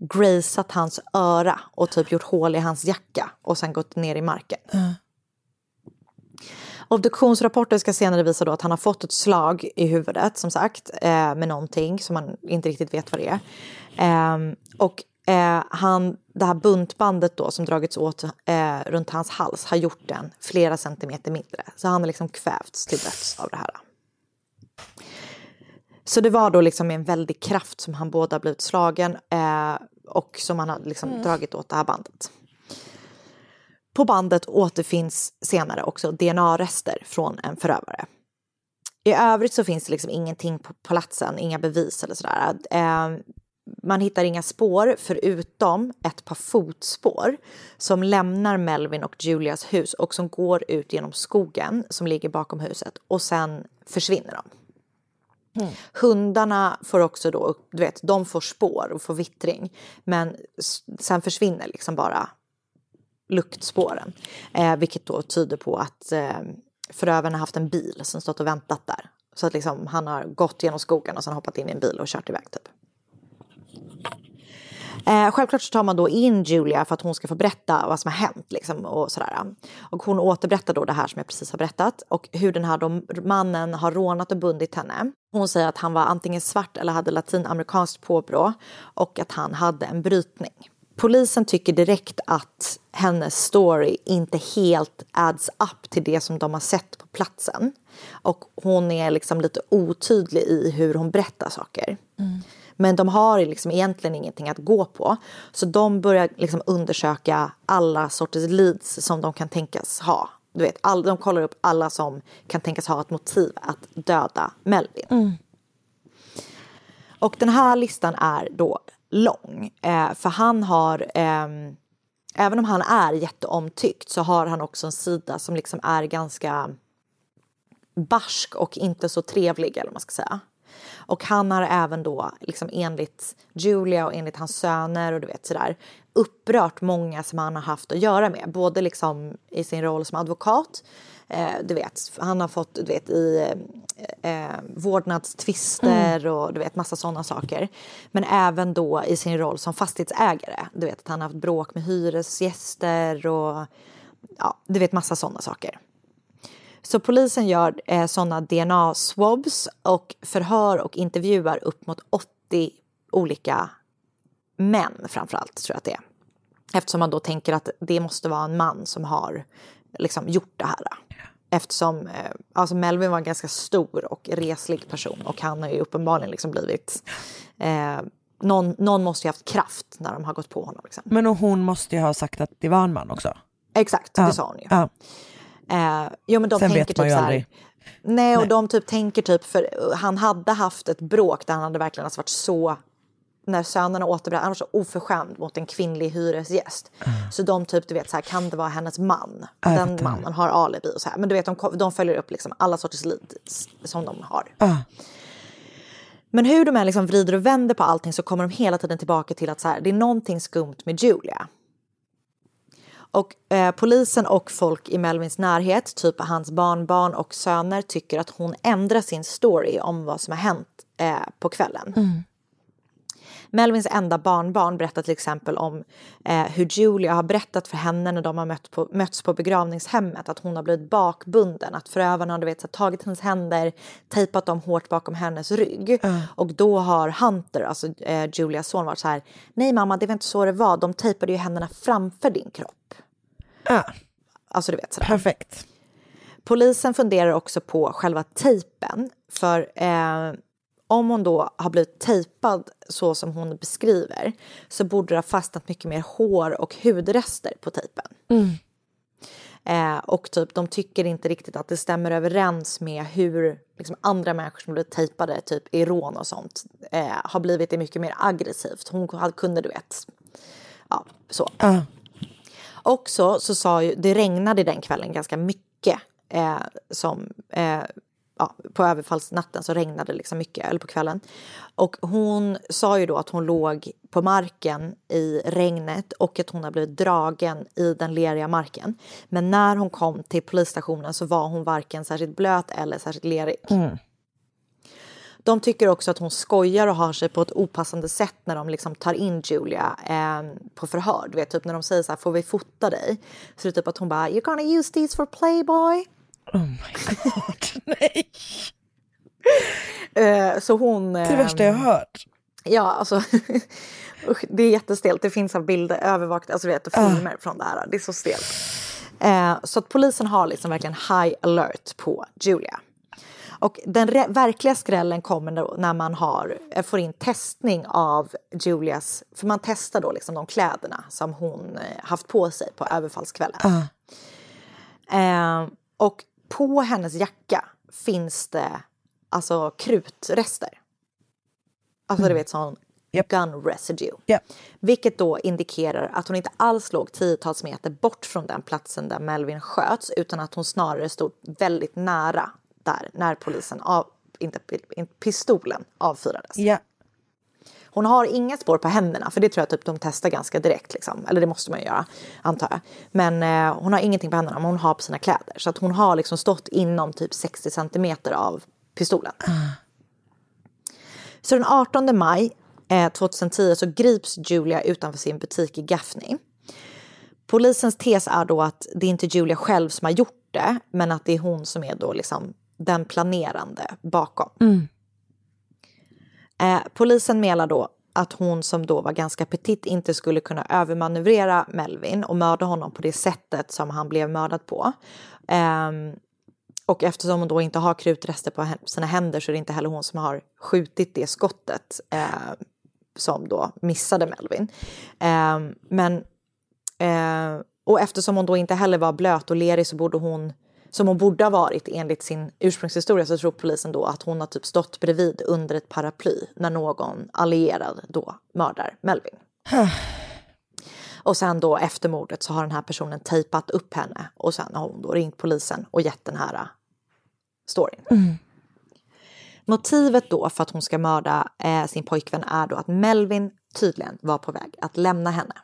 [SPEAKER 1] grazat hans öra och typ gjort hål i hans jacka och sen gått ner i marken. Obduktionsrapporten ska senare visa då att han har fått ett slag i huvudet som sagt eh, med någonting som man inte riktigt vet vad det är. Ehm, och eh, han, det här buntbandet då som dragits åt eh, runt hans hals har gjort den flera centimeter mindre. Så han har liksom kvävts till döds av det här. Så det var då liksom en väldig kraft som han båda blivit slagen eh, och som han har liksom dragit åt det här bandet. På bandet återfinns senare också DNA-rester från en förövare. I övrigt så finns det liksom ingenting på platsen, inga bevis eller sådär. Eh, man hittar inga spår förutom ett par fotspår som lämnar Melvin och Julias hus och som går ut genom skogen som ligger bakom huset och sen försvinner de. Hundarna får också då, du vet, de får spår och får vittring. Men sen försvinner liksom bara luktspåren. Eh, vilket då tyder på att eh, förövaren har haft en bil som stått och väntat där. Så att liksom han har gått genom skogen och sen hoppat in i en bil och kört iväg typ. Eh, självklart så tar man då in Julia för att hon ska få berätta vad som har hänt. Liksom, och, sådär. och hon återberättar då det här som jag precis har berättat och hur den här då, mannen har rånat och bundit henne. Hon säger att han var antingen svart eller hade latinamerikanskt påbrå och att han hade en brytning. Polisen tycker direkt att hennes story inte helt adds up till det som de har sett på platsen. Och hon är liksom lite otydlig i hur hon berättar saker. Men de har liksom egentligen ingenting att gå på. Så de börjar liksom undersöka alla sorters leads som de kan tänkas ha. Du vet, all, de kollar upp alla som kan tänkas ha ett motiv att döda Melvin. Och den här listan är då lång. Eh, för han har, eh, även om han är jätteomtyckt så har han också en sida som liksom är ganska barsk och inte så trevlig eller vad man ska säga. Och han har även då, liksom enligt Julia och enligt hans söner och du vet sådär, upprört många som han har haft att göra med. Både liksom i sin roll som advokat, eh, du vet, han har fått, du vet, i eh, vårdnadstvister och du vet massa sådana saker. Men även då i sin roll som fastighetsägare, du vet att han har haft bråk med hyresgäster och ja, du vet massa sådana saker. Så polisen gör eh, sådana DNA-swabs och förhör och intervjuar upp mot 80 olika män framförallt tror jag att det är. Eftersom man då tänker att det måste vara en man som har liksom gjort det här. Eftersom eh, alltså Melvin var en ganska stor och reslig person och han har ju uppenbarligen liksom blivit eh, någon, någon måste ju haft kraft när de har gått på honom. Liksom.
[SPEAKER 2] Men och hon måste ju ha sagt att det var en man också.
[SPEAKER 1] Exakt,
[SPEAKER 2] Ja,
[SPEAKER 1] det sa hon ju.
[SPEAKER 2] Ja.
[SPEAKER 1] Eh, jo, men de
[SPEAKER 2] Sen
[SPEAKER 1] tänker
[SPEAKER 2] vet man
[SPEAKER 1] typ
[SPEAKER 2] ju
[SPEAKER 1] så
[SPEAKER 2] aldrig.
[SPEAKER 1] Nej, och de typ tänker typ, för han hade haft ett bråk där han hade verkligen alltså varit så när sönerna återberättade, han var så oförskämd mot en kvinnlig hyresgäst. Så de typ, du vet, så här, kan det vara hennes man?
[SPEAKER 2] jag
[SPEAKER 1] Den
[SPEAKER 2] fattar.
[SPEAKER 1] mannen har alibi och så här. Men du vet, de, de följer upp liksom alla sorters lid som de har.
[SPEAKER 2] Ah.
[SPEAKER 1] Men hur de än liksom vrider och vänder på allting så kommer de hela tiden tillbaka till att så här, det är någonting skumt med Julia. Och eh, polisen och folk i Melvins närhet, typ hans barnbarn och söner, tycker att hon ändrar sin story om vad som har hänt eh, på kvällen. Melvins enda barnbarn berättar till exempel om eh, hur Julia har berättat för henne när de har mött på, mötts på begravningshemmet att hon har blivit bakbunden, att förövarna har du vet, tagit hennes händer, tejpat dem hårt bakom hennes rygg. Och då har Hunter, alltså eh, Julias son, varit så här, nej mamma det var inte så det var, de tejpade ju händerna framför din kropp.
[SPEAKER 2] Ja.
[SPEAKER 1] Alltså du vet sådär.
[SPEAKER 2] Perfekt.
[SPEAKER 1] Polisen funderar också på själva tejpen. För eh, om hon då har blivit tejpad så som hon beskriver så borde det ha fastnat mycket mer hår och hudrester på tejpen. Eh, och typ, de tycker inte riktigt att det stämmer överens med hur liksom, andra människor som blivit tejpade, typ i rån och sånt, eh, har blivit det mycket mer aggressivt. Hon kunde, du vet, ja, så. Också så sa ju, det regnade den kvällen ganska mycket. Eh, som, eh, ja, på överfallsnatten så regnade det liksom mycket, eller på kvällen. Och hon sa ju då att hon låg på marken i regnet och att hon har blivit dragen i den leriga marken. Men när hon kom till polisstationen så var hon varken särskilt blöt eller särskilt lerig. De tycker också att hon skojar och har sig på ett opassande sätt när de liksom tar in Julia eh, på förhör. Du vet, typ när de säger så här, får vi fota dig? Så det är typ att hon bara, you're gonna use these for playboy.
[SPEAKER 2] Oh my god, nej.
[SPEAKER 1] Eh, så hon...
[SPEAKER 2] Det är det värsta jag har hört.
[SPEAKER 1] Ja, alltså. usch, det är jättestelt. Det finns bilder, övervakat, alltså vet, och filmer från det här. Det är så stelt. Eh, så att polisen har liksom verkligen high alert på Julia. Och den verkliga skrällen kommer när man har, eh, får in testning av Julias, för man testar då liksom de kläderna som hon haft på sig på överfallskvällen. Eh, och på hennes jacka finns det alltså krutrester. Alltså du vet sån gun residue. Vilket då indikerar att hon inte alls låg tiotals meter bort från den platsen där Melvin sköts utan att hon snarare stod väldigt nära där när polisen av, inte, inte pistolen avfyrades.
[SPEAKER 2] Ja.
[SPEAKER 1] Hon har inga spår på händerna för det tror jag typ de testar ganska direkt liksom. Eller det måste man ju göra antar jag. Men eh, hon har ingenting på händerna men hon har på sina kläder. Så att hon har liksom stått inom typ 60 centimeter av pistolen. Så den 18 maj eh, 2010 så grips Julia utanför sin butik i Gaffney. Polisens tes är då att det är inte Julia själv som har gjort det men att det är hon som är då liksom den planerande bakom. Mm. Eh, polisen menar då att hon som då var ganska petit inte skulle kunna övermanövrera Melvin och mörda honom på det sättet som han blev mördad på. Ehm, och eftersom hon då inte har krutrester på sina händer så är det inte heller hon som har skjutit det skottet eh, som då missade Melvin. Ehm, men eh, och eftersom hon då inte heller var blöt och lerig så borde hon som hon borde ha varit enligt sin ursprungshistoria så tror polisen då att hon har typ stått bredvid under ett paraply när någon allierad då mördar Melvin. Och sen då efter mordet så har den här personen tejpat upp henne och sen har hon då ringt polisen och gett den här äh, storyn. Motivet då för att hon ska mörda eh, sin pojkvän är då att Melvin tydligen var på väg att lämna henne.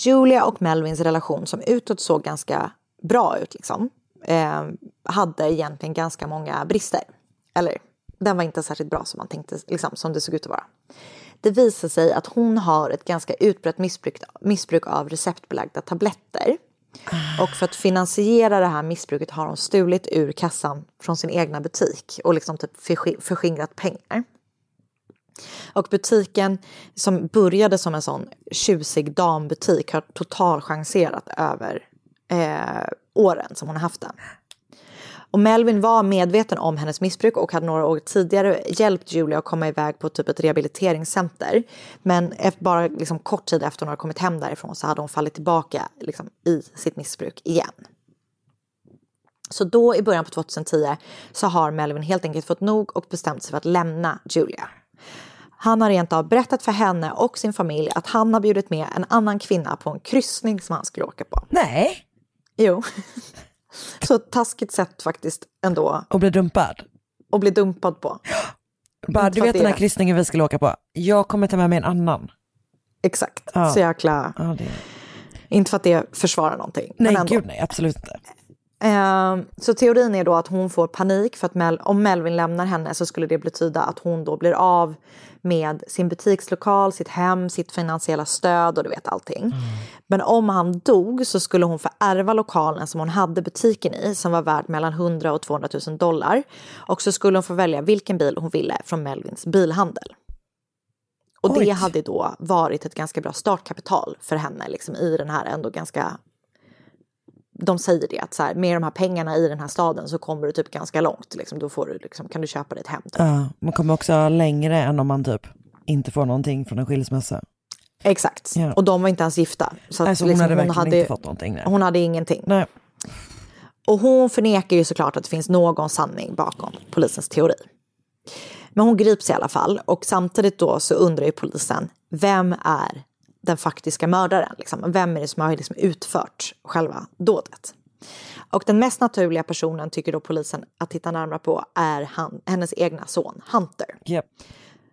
[SPEAKER 1] Julia och Melvins relation som utåt såg ganska bra ut liksom, eh, hade egentligen ganska många brister. Eller den var inte särskilt bra som man tänkte, liksom, som det såg ut att vara. Det visar sig att hon har ett ganska utbrett missbruk, missbruk av receptbelagda tabletter. Och för att finansiera det här missbruket har hon stulit ur kassan från sin egna butik och liksom typ förskingrat pengar. Och butiken som började som en sån tjusig dambutik har totalchanserat över eh, åren som hon har haft den. Och Melvin var medveten om hennes missbruk och hade några år tidigare hjälpt Julia att komma iväg på typ ett rehabiliteringscenter. Men efter, bara liksom kort tid efter hon hade kommit hem därifrån så hade hon fallit tillbaka liksom, i sitt missbruk igen. Så då i början på 2010 så har Melvin helt enkelt fått nog och bestämt sig för att lämna Julia. Han har rent av berättat för henne och sin familj att han har bjudit med en annan kvinna på en kryssning som han skulle åka på.
[SPEAKER 2] Nej.
[SPEAKER 1] Jo. Så taskigt sätt faktiskt ändå.
[SPEAKER 2] Och bli dumpad.
[SPEAKER 1] Och bli dumpad på.
[SPEAKER 2] Bara, du vet den här
[SPEAKER 1] är-
[SPEAKER 2] kryssningen vi skulle åka på, jag kommer ta med mig en annan.
[SPEAKER 1] Exakt.
[SPEAKER 2] Ja.
[SPEAKER 1] Så jäkla...
[SPEAKER 2] Ja, det...
[SPEAKER 1] Inte för att det försvarar någonting.
[SPEAKER 2] Nej
[SPEAKER 1] men ändå.
[SPEAKER 2] gud nej, absolut inte.
[SPEAKER 1] Eh, så teorin är då att hon får panik för att Mel- om Melvin lämnar henne så skulle det betyda att hon då blir av med sin butikslokal, sitt hem, sitt finansiella stöd och du vet allting. Men om han dog så skulle hon få ärva lokalen som hon hade butiken i som var värd mellan 100 och 200 000 dollar. Och så skulle hon få välja vilken bil hon ville från Melvins bilhandel. Och
[SPEAKER 2] Oj.
[SPEAKER 1] det hade då varit ett ganska bra startkapital för henne liksom, i den här ändå ganska de säger det att så här, med de här pengarna i den här staden så kommer du typ ganska långt. Liksom, då får du, liksom, kan du köpa dig ett hem. Typ.
[SPEAKER 2] Ja, man kommer också längre än om man typ inte får någonting från en skilsmässa.
[SPEAKER 1] Exakt.
[SPEAKER 2] Ja.
[SPEAKER 1] Och de var inte ens gifta. Så att,
[SPEAKER 2] Alltså hon
[SPEAKER 1] liksom,
[SPEAKER 2] hade verkligen inte fått någonting. Nej.
[SPEAKER 1] Hon hade ingenting.
[SPEAKER 2] Nej.
[SPEAKER 1] Och hon förnekar ju såklart att det finns någon sanning bakom polisens teori. Men hon grips i alla fall och samtidigt då så undrar ju polisen vem är den faktiska mördaren? Liksom? Vem är det som har liksom utfört själva dådet? Och den mest naturliga personen tycker då polisen att titta närmare på är han, hennes egna son Hunter.
[SPEAKER 2] Yep.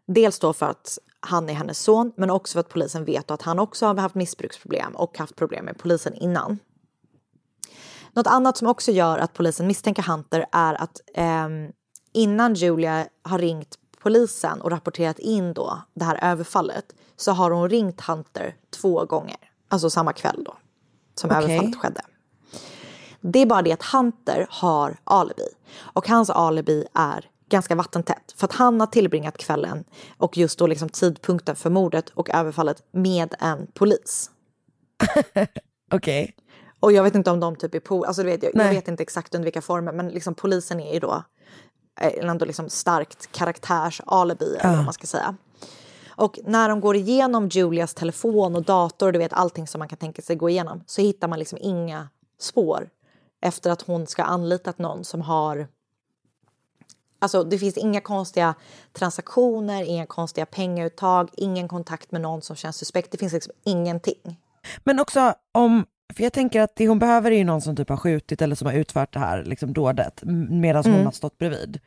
[SPEAKER 1] Dels då för att han är hennes son men också för att polisen vet att han också har haft missbruksproblem och haft problem med polisen innan. Något annat som också gör att polisen misstänker Hunter är att ehm, innan Julia har ringt polisen och rapporterat in då det här överfallet så har hon ringt Hunter två gånger. Alltså samma kväll då som
[SPEAKER 2] Okej.
[SPEAKER 1] överfallet skedde. Det är bara det att Hunter har alibi och hans alibi är ganska vattentätt för att han har tillbringat kvällen och just då liksom tidpunkten för mordet och överfallet med en polis.
[SPEAKER 2] Okej.
[SPEAKER 1] Och jag vet inte om de typ är på, alltså du vet, jag, jag vet inte exakt under vilka former men liksom polisen är ju då eh, ändå liksom starkt karaktärs-alibi eller vad man ska säga. Och när de går igenom Julias telefon och dator och du vet allting som man kan tänka sig gå igenom så hittar man liksom inga spår efter att hon ska anlitat någon som har Alltså det finns inga konstiga transaktioner, inga konstiga pengauttag, ingen kontakt med någon som känns suspekt. Det finns liksom ingenting.
[SPEAKER 2] Men också om, för jag tänker att det hon behöver är ju någon som typ har skjutit eller som har utfört det här liksom dådet medan hon
[SPEAKER 1] Mm.
[SPEAKER 2] har stått bredvid.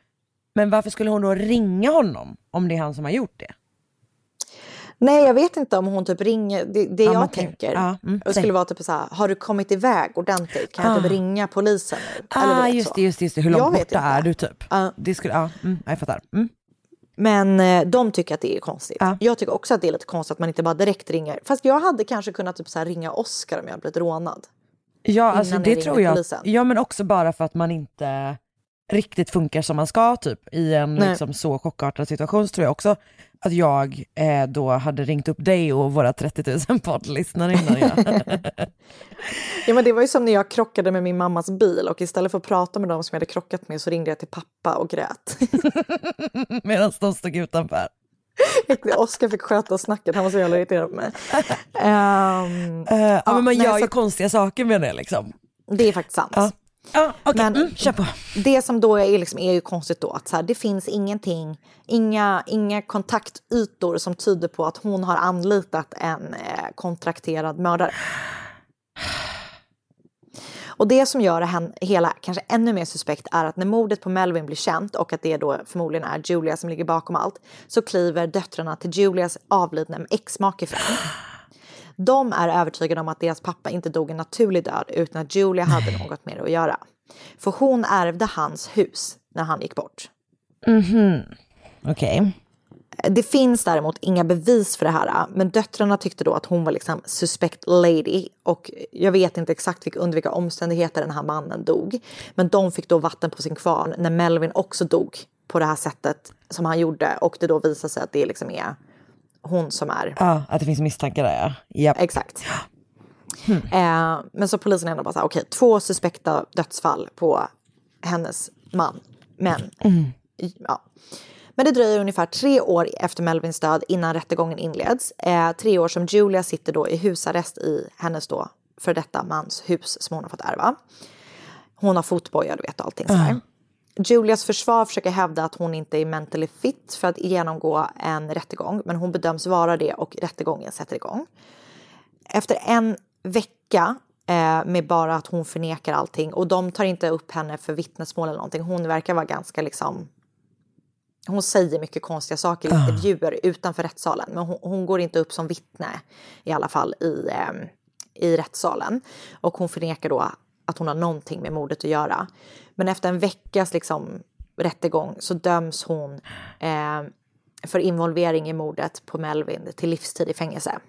[SPEAKER 2] Men varför skulle hon då ringa honom om det är han som har gjort det?
[SPEAKER 1] Nej, jag vet inte om hon typ ringer. Det, det
[SPEAKER 2] Ja,
[SPEAKER 1] jag tänker
[SPEAKER 2] ja, mm,
[SPEAKER 1] det skulle vara typ så här, har du kommit iväg ordentligt? Kan jag
[SPEAKER 2] Ah.
[SPEAKER 1] typ ringa polisen nu? Eller du
[SPEAKER 2] Ah, just det, just just det. Hur
[SPEAKER 1] Jag
[SPEAKER 2] långt
[SPEAKER 1] vet
[SPEAKER 2] borta är du typ?
[SPEAKER 1] Ja.
[SPEAKER 2] Det skulle, ja, mm, jag fattar. Mm.
[SPEAKER 1] Men eh, de tycker att det är konstigt.
[SPEAKER 2] Ja.
[SPEAKER 1] Jag tycker också att det är lite konstigt att man inte bara direkt ringer. Fast jag hade kanske kunnat typ så ringa Oscar om jag blivit rånad.
[SPEAKER 2] Ja, alltså det
[SPEAKER 1] jag
[SPEAKER 2] tror jag.
[SPEAKER 1] polisen.
[SPEAKER 2] Ja, men också bara för att man inte riktigt funkar som man ska typ i en
[SPEAKER 1] Nej.
[SPEAKER 2] liksom, så chockartad situation så tror jag också att jag eh, då hade ringt upp dig och våra 30 000 poddlyssnare innan jag...
[SPEAKER 1] Ja men det var ju som när jag krockade med min mammas bil och istället för att prata med dem som jag hade krockat med så ringde jag till pappa och grät.
[SPEAKER 2] medan de stod utanför.
[SPEAKER 1] Oscar fick sköta snacket, han var så jävla irriterad på mig. Ehm,
[SPEAKER 2] Eh, ja, men man
[SPEAKER 1] nej,
[SPEAKER 2] gör
[SPEAKER 1] så
[SPEAKER 2] ju
[SPEAKER 1] att-
[SPEAKER 2] konstiga saker med det liksom.
[SPEAKER 1] det är faktiskt sant.
[SPEAKER 2] Ja. Ja, okej,
[SPEAKER 1] Men-
[SPEAKER 2] mm, kör på.
[SPEAKER 1] Det som då är, liksom, är ju konstigt då att så här, det finns ingenting, inga, inga kontaktytor som tyder på att hon har anlitat en eh, kontrakterad mördare. Och det som gör det hela kanske ännu mer suspekt är att när mordet på Melvin blir känt och att det då förmodligen är Julia som ligger bakom allt så kliver döttrarna till Julias avlidna exmake fram. De är övertygade om att deras pappa inte dog en naturlig död utan att Julia hade något med det att göra. För hon ärvde hans hus när han gick bort.
[SPEAKER 2] Mhm. Okej.
[SPEAKER 1] Det finns däremot inga bevis för det här, men döttrarna tyckte då att hon var liksom suspect lady och jag vet inte exakt vilka, under vilka omständigheter den här mannen dog. Men de fick då vatten på sin kvarn när Melvin också dog på det här sättet som han gjorde och det då visar sig att det liksom är hon som är
[SPEAKER 2] Ja, att det finns misstankar där ja. Japp.
[SPEAKER 1] Exakt. Eh, men så polisen är ändå bara så här, okej, två suspekta dödsfall på hennes man. Men, ja. Men det dröjer ungefär tre år efter Melvins död innan rättegången inleds. Eh, tre år som Julia sitter då i husarrest i hennes då för detta mans hus som hon har fått ärva. Hon har fotboja, du vet, och allting sådär. Julias försvar försöker hävda att hon inte är mentally fit för att genomgå en rättegång, men hon bedöms vara det och rättegången sätter igång. Efter en vecka eh, med bara att hon förnekar allting och de tar inte upp henne för vittnesmål eller någonting. Hon verkar vara ganska liksom hon säger mycket konstiga saker i
[SPEAKER 2] Ah.
[SPEAKER 1] intervjuer utanför rättssalen. Men hon, hon går inte upp som vittne i alla fall i, eh, i rättssalen. Och hon förnekar då att hon har någonting med mordet att göra. Men efter en veckas liksom, rättegång så döms hon eh, för involvering i mordet på Melvin till livstid i fängelse.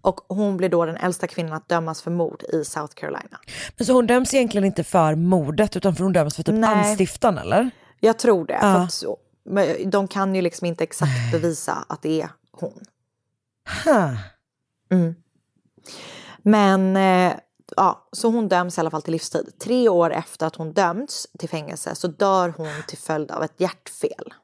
[SPEAKER 1] Och hon blir då den äldsta kvinnan att dömas för mord i South Carolina.
[SPEAKER 2] Men så hon döms egentligen inte för mordet utan för hon döms för typ
[SPEAKER 1] Nej.
[SPEAKER 2] anstiftan eller?
[SPEAKER 1] Jag tror det.
[SPEAKER 2] Ja.
[SPEAKER 1] Så, men de kan ju liksom inte exakt bevisa att det är hon.
[SPEAKER 2] Huh.
[SPEAKER 1] Mm. Men eh, ja, så hon döms i alla fall till livstid. Tre år efter att hon dömts till fängelse så dör hon till följd av ett hjärtfel.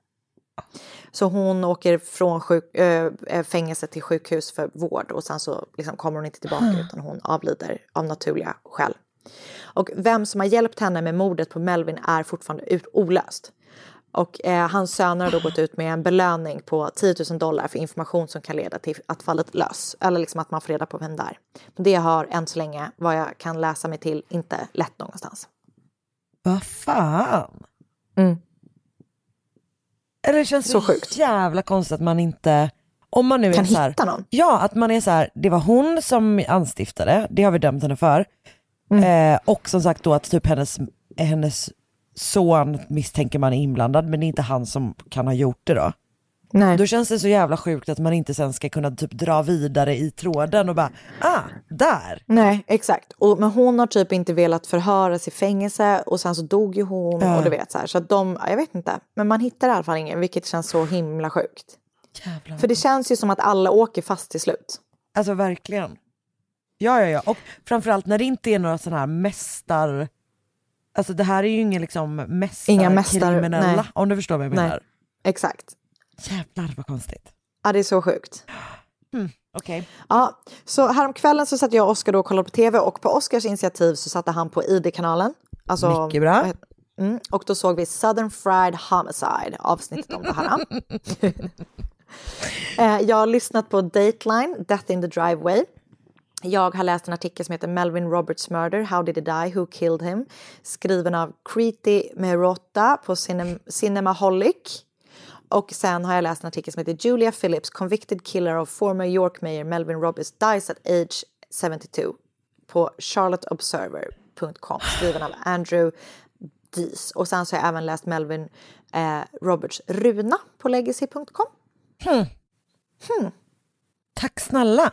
[SPEAKER 1] Så hon åker från sjuk, äh, fängelse till sjukhus för vård och sen så liksom kommer hon inte tillbaka utan hon avlider av naturliga skäl. Och vem som har hjälpt henne med mordet på Melvin är fortfarande olöst. Och eh, hans söner har då gått ut med en belöning på 10 000 dollar för information som kan leda till att fallet lös. Eller liksom att man får reda på vem det är. Men det har än så länge, vad jag kan läsa mig till, inte lett någonstans.
[SPEAKER 2] Vad fan?
[SPEAKER 1] Mm.
[SPEAKER 2] Eller det känns så,
[SPEAKER 1] Så sjukt.
[SPEAKER 2] jävla konstigt att man inte, om man nu
[SPEAKER 1] Kan
[SPEAKER 2] är så här,
[SPEAKER 1] hitta någon.
[SPEAKER 2] Ja, att man är så här, det var hon som anstiftade, det har vi dömt henne för.
[SPEAKER 1] Mm.
[SPEAKER 2] Eh, och som sagt då att typ hennes, hennes son misstänker man är inblandad, men det är inte han som kan ha gjort det då.
[SPEAKER 1] Nej.
[SPEAKER 2] Då känns det så jävla sjukt att man inte sen ska kunna typ dra vidare i tråden och bara, ah, där.
[SPEAKER 1] Nej, exakt. Och, men hon har typ inte velat förhöras i fängelse och sen så dog ju hon
[SPEAKER 2] Ja.
[SPEAKER 1] och du vet så här. Så att de, jag vet inte. Men man hittar i alla fall ingen, vilket känns så himla sjukt.
[SPEAKER 2] Jävlar.
[SPEAKER 1] För det känns ju som att alla åker fast till slut.
[SPEAKER 2] Alltså verkligen. Ja, ja, ja. Och framförallt när det inte är några sådana här mästar... Alltså det här är ju inga liksom mästarkriminella,
[SPEAKER 1] nej.
[SPEAKER 2] om du förstår vad jag
[SPEAKER 1] Nej.
[SPEAKER 2] menar.
[SPEAKER 1] Exakt.
[SPEAKER 2] Jävlar vad konstigt.
[SPEAKER 1] Ja, det är så sjukt.
[SPEAKER 2] Okej.
[SPEAKER 1] Ja, så häromkvällen så satt jag och Oskar då och kollade på tv och på Oskars initiativ så satte han på ID-kanalen. Alltså,
[SPEAKER 2] Mycket bra.
[SPEAKER 1] Mm, och då såg vi Southern Fried Homicide, avsnittet om det här. Eh, jag har lyssnat på Dateline, Death in the Driveway. Jag har läst en artikel som heter Melvin Roberts Murder, How did he die, Who killed him? Skriven av Kriti Merotta på Cinem- Cinemaholic. Och sen har jag läst en artikel som heter Julia Phillips, convicted killer of former York mayor Melvin Roberts dies at age 72 på charlotteobserver.com skriven av Andrew Dees. Och sen så har jag även läst Melvin eh, Roberts runa på legacy.com.
[SPEAKER 2] Tack snälla.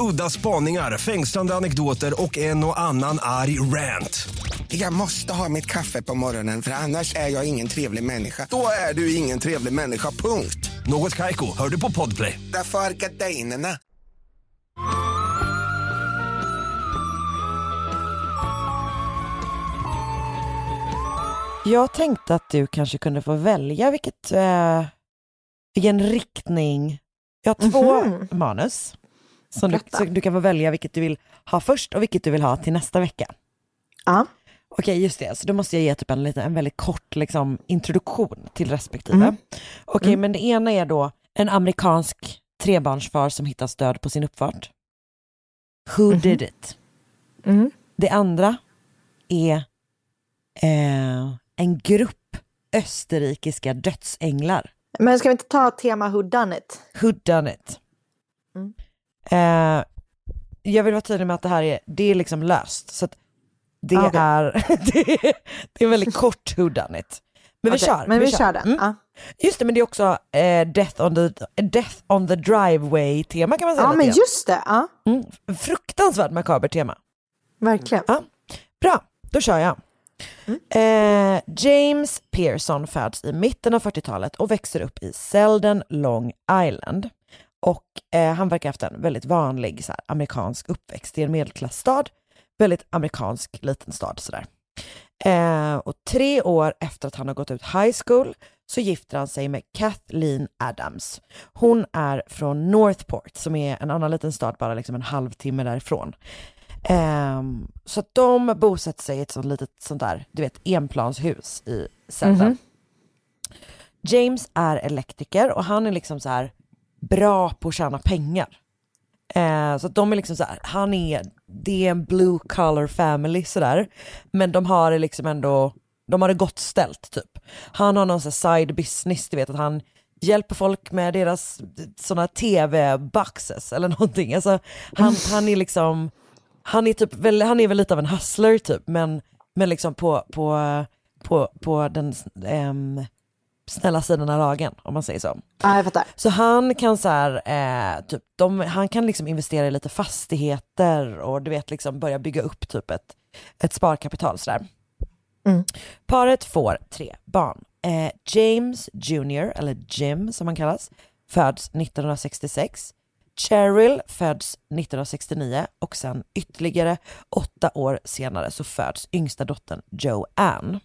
[SPEAKER 4] Udda spaningar, fängslande anekdoter och en och annan arg rant.
[SPEAKER 5] Jag måste ha mitt kaffe på morgonen för annars är jag ingen trevlig människa. Då är du ingen trevlig människa, punkt.
[SPEAKER 4] Något Kaiko, hör du på Podplay.
[SPEAKER 5] Därför är gardinerna.
[SPEAKER 2] Jag tänkte att du kanske kunde få välja vilket, eh, vilken riktning. Jag har två
[SPEAKER 1] Mhm.
[SPEAKER 2] manus. Som du, så du kan få välja vilket du vill ha först och vilket du vill ha till nästa vecka.
[SPEAKER 1] Ja.
[SPEAKER 2] Okej, just det. Så då måste jag ge typ en, liten, en väldigt kort liksom, introduktion till respektive.
[SPEAKER 1] Mm.
[SPEAKER 2] Okej, men det ena är då en amerikansk trebarnsfar som hittas död på sin uppfart. Who did it?
[SPEAKER 1] Mm.
[SPEAKER 2] Det andra är eh, en grupp österrikiska dödsänglar.
[SPEAKER 1] Men ska vi inte ta tema Who done it?
[SPEAKER 2] Who done it?
[SPEAKER 1] Mm.
[SPEAKER 2] Eh, jag vill vara tydlig med att det här är, det är liksom löst. Så det,
[SPEAKER 1] Ah, okej.
[SPEAKER 2] är, det, är, det är väldigt kort who done it. Men vi
[SPEAKER 1] Okej,
[SPEAKER 2] kör.
[SPEAKER 1] Men vi, kör den.
[SPEAKER 2] Mm.
[SPEAKER 1] Ja.
[SPEAKER 2] Just det, men det är också eh, death, on the, death on the driveway-tema kan man säga.
[SPEAKER 1] ja,
[SPEAKER 2] lite
[SPEAKER 1] men just det. Ja,
[SPEAKER 2] mm. Fruktansvärt makabert tema.
[SPEAKER 1] verkligen.
[SPEAKER 2] Ja. Bra, då kör jag. Eh, James Pearson föds i mitten av 40-talet och växer upp i Selden, Long Island. Och eh, han verkar ha haft en väldigt vanlig så här, amerikansk uppväxt i en medelklassstad. Väldigt amerikansk liten stad sådär. Eh, och tre år efter att han har gått ut high school så gifter han sig med Kathleen Adams. Hon är från Northport som är en annan liten stad bara liksom en halvtimme därifrån. Ehm, så att de bosätter sig i ett sånt litet sånt där, du vet, enplanshus i Selden.
[SPEAKER 1] Mhm.
[SPEAKER 2] James är elektriker och han är liksom så här bra på att tjäna pengar. Eh, så att de är liksom så här, han är, det är en blue collar family sådär. Men de har det liksom ändå, de har det gott ställt typ. Han har någon sån här side business, du vet att han hjälper folk med deras sådana tv-boxes eller någonting. Alltså, han, han är liksom, han är, typ, väl, han är väl lite av en hustler typ, men, men liksom på, på, på, på den ehm, snälla sidan av lagen om man säger så.
[SPEAKER 1] Ja, jag fattar.
[SPEAKER 2] Så han kan så här, eh, typ, de, han kan liksom investera i lite fastigheter och du vet liksom börja bygga upp typ ett, ett sparkapital sådär.
[SPEAKER 1] Mm.
[SPEAKER 2] Paret får tre barn. Eh, James Jr, eller Jim som han kallas, föds 1966. Cheryl föds 1969 och sen ytterligare åtta år senare så föds yngsta dottern Joanne.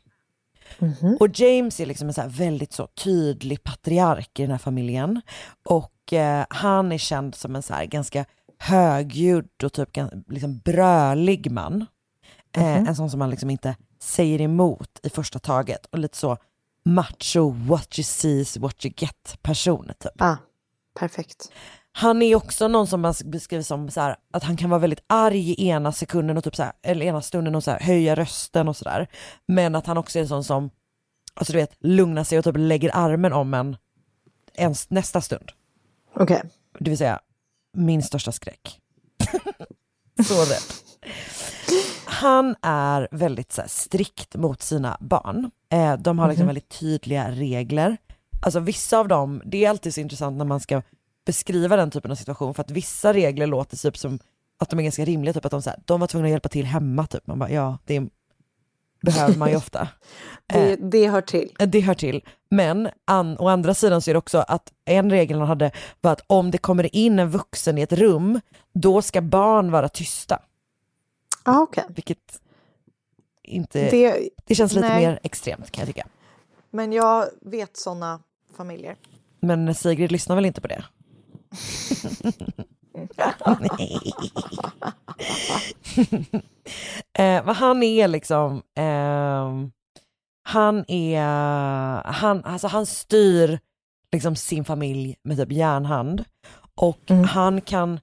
[SPEAKER 2] Och James är liksom en så väldigt så tydlig patriark i den här familjen. Och eh, han är känd som en så ganska högljudd och typ liksom brölig man. Eh, en sån som man liksom inte säger emot i första taget. Och lite så macho, what you see what you get person typ.
[SPEAKER 1] Ah, perfekt.
[SPEAKER 2] Han är också någon som man beskriver som så här, att han kan vara väldigt arg i ena sekunden och typ så här, eller ena stunden och så här, höja rösten och sådär. Men att han också är en sån som, alltså du vet, lugnar sig och typ lägger armen om en ens nästa stund.
[SPEAKER 1] Okej.
[SPEAKER 2] Det vill säga, min största skräck. så rädd. Han är väldigt så här, strikt mot sina barn. Eh, de har liksom
[SPEAKER 1] Mhm.
[SPEAKER 2] väldigt tydliga regler. Alltså vissa av dem, det är alltid så intressant när man ska beskriva den typen av situation för att vissa regler låter typ som att de är ganska rimliga, typ att de, så här, de var tvungna att hjälpa till hemma typ. Man bara ja, det behöver man ju ofta.
[SPEAKER 1] Det, det hör till.
[SPEAKER 2] Eh, Det hör till. Men an, å andra sidan så är det också att en regel han hade var att om det kommer in en vuxen i ett rum, då ska barn vara tysta.
[SPEAKER 1] Ah, okej.
[SPEAKER 2] Vilket inte, det,
[SPEAKER 1] Det-
[SPEAKER 2] känns lite
[SPEAKER 1] nej.
[SPEAKER 2] mer extremt kan jag tycka.
[SPEAKER 1] Men jag vet sådana familjer.
[SPEAKER 2] Men Sigrid lyssnar väl inte på det? Eh, men han är liksom, ehm, han är, han, alltså han styr liksom sin familj med typ järnhand. Och han kan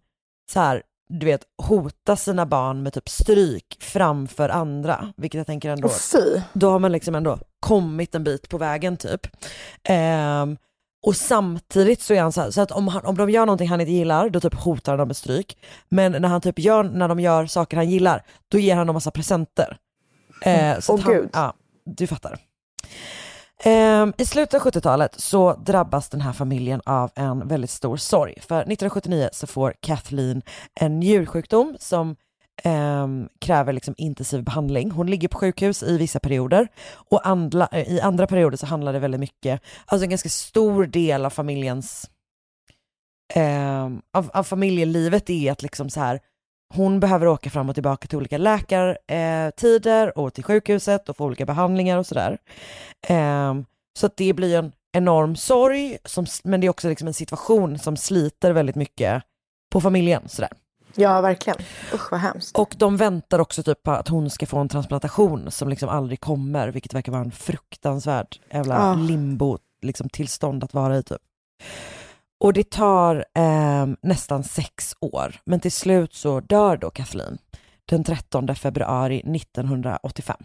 [SPEAKER 2] så här, du vet, hota sina barn med typ stryk framför andra. Vilket jag tänker ändå,
[SPEAKER 1] fy.
[SPEAKER 2] då har man liksom ändå kommit en bit på vägen typ. Ehm, och samtidigt så är han så här, så att om, han, om de gör någonting han inte gillar, då typ hotar han dem med stryk. Men när han typ gör, när de gör saker han gillar, då ger han dem massa presenter. Eh, så
[SPEAKER 1] Åh,
[SPEAKER 2] att han,
[SPEAKER 1] gud.
[SPEAKER 2] Ja, du fattar. Ehm, I slutet av 70-talet så drabbas den här familjen av en väldigt stor sorg. För 1979 så får Kathleen en njursjukdom som eh, kräver liksom intensiv behandling. Hon ligger på sjukhus i vissa perioder och andla, eh, i andra perioder så handlar det väldigt mycket, alltså en ganska stor del av familjens eh, av, av familjelivet är att liksom så här hon behöver åka fram och tillbaka till olika läkartider eh, och till sjukhuset och få olika behandlingar och sådär. Ehm, så att det blir en enorm sorg, som, men det är också liksom en situation som sliter väldigt mycket på familjen. Sådär.
[SPEAKER 1] Ja, verkligen. Usch vad hemskt.
[SPEAKER 2] Och de väntar också typ på att hon ska få en transplantation som liksom aldrig kommer, vilket verkar vara en fruktansvärd jävla
[SPEAKER 1] Ah.
[SPEAKER 2] limbo liksom, tillstånd att vara i typ. Och det tar ehm, nästan sex år, men till slut så dör då Kathleen den 13 februari 1985.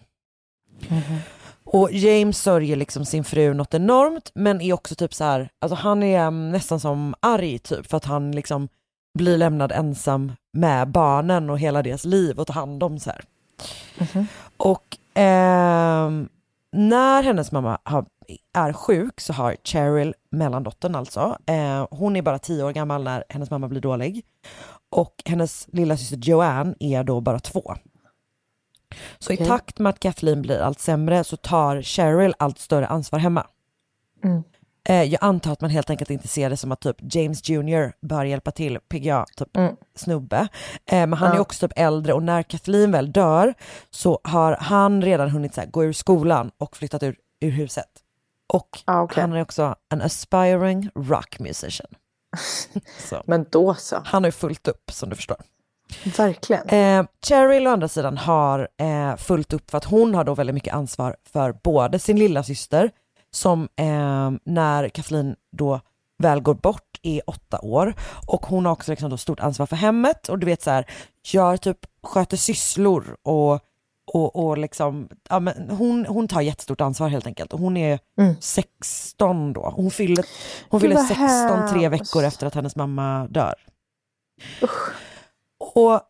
[SPEAKER 2] Och James sörjer liksom sin fru något enormt, men är också typ så här, alltså han är mm, nästan som arg typ för att han liksom blir lämnad ensam med barnen och hela deras liv och ta hand om så här. Och ehm, när hennes mamma har, är sjuk så har Cheryl, mellandottern alltså, eh, hon är bara tio år gammal när hennes mamma blir dålig. Och hennes lilla syster Joanne är då bara två. Så i
[SPEAKER 1] Okej.
[SPEAKER 2] takt med att Kathleen blir allt sämre så tar Cheryl allt större ansvar hemma.
[SPEAKER 1] Mm.
[SPEAKER 2] Eh, jag antar att man helt enkelt inte ser det som att typ James Jr bör hjälpa till, PGA typ
[SPEAKER 1] Mm.
[SPEAKER 2] snubbe. Eh, men han är
[SPEAKER 1] Ja.
[SPEAKER 2] också typ äldre och när Kathleen väl dör så har han redan hunnit så här, gå ur skolan och flyttat ur, ur huset. Och
[SPEAKER 1] Ah, okej.
[SPEAKER 2] han är också en aspiring rock musician.
[SPEAKER 1] Men då så.
[SPEAKER 2] Han har ju fullt upp som du förstår.
[SPEAKER 1] Verkligen.
[SPEAKER 2] Eh, Cheryl å andra sidan har eh, fullt upp för att hon har då väldigt mycket ansvar för både sin lilla syster som eh, när Kathleen då väl går bort är åtta år och hon har också liksom då stort ansvar för hemmet och du vet så här, gör typ, sköter sysslor och och, och liksom, ja, men hon, hon tar jättestort ansvar helt enkelt. Och hon är
[SPEAKER 1] Mm.
[SPEAKER 2] 16 då. Hon fyller, hon fyller
[SPEAKER 1] vad
[SPEAKER 2] 16 tre veckor efter att hennes mamma dör. Och,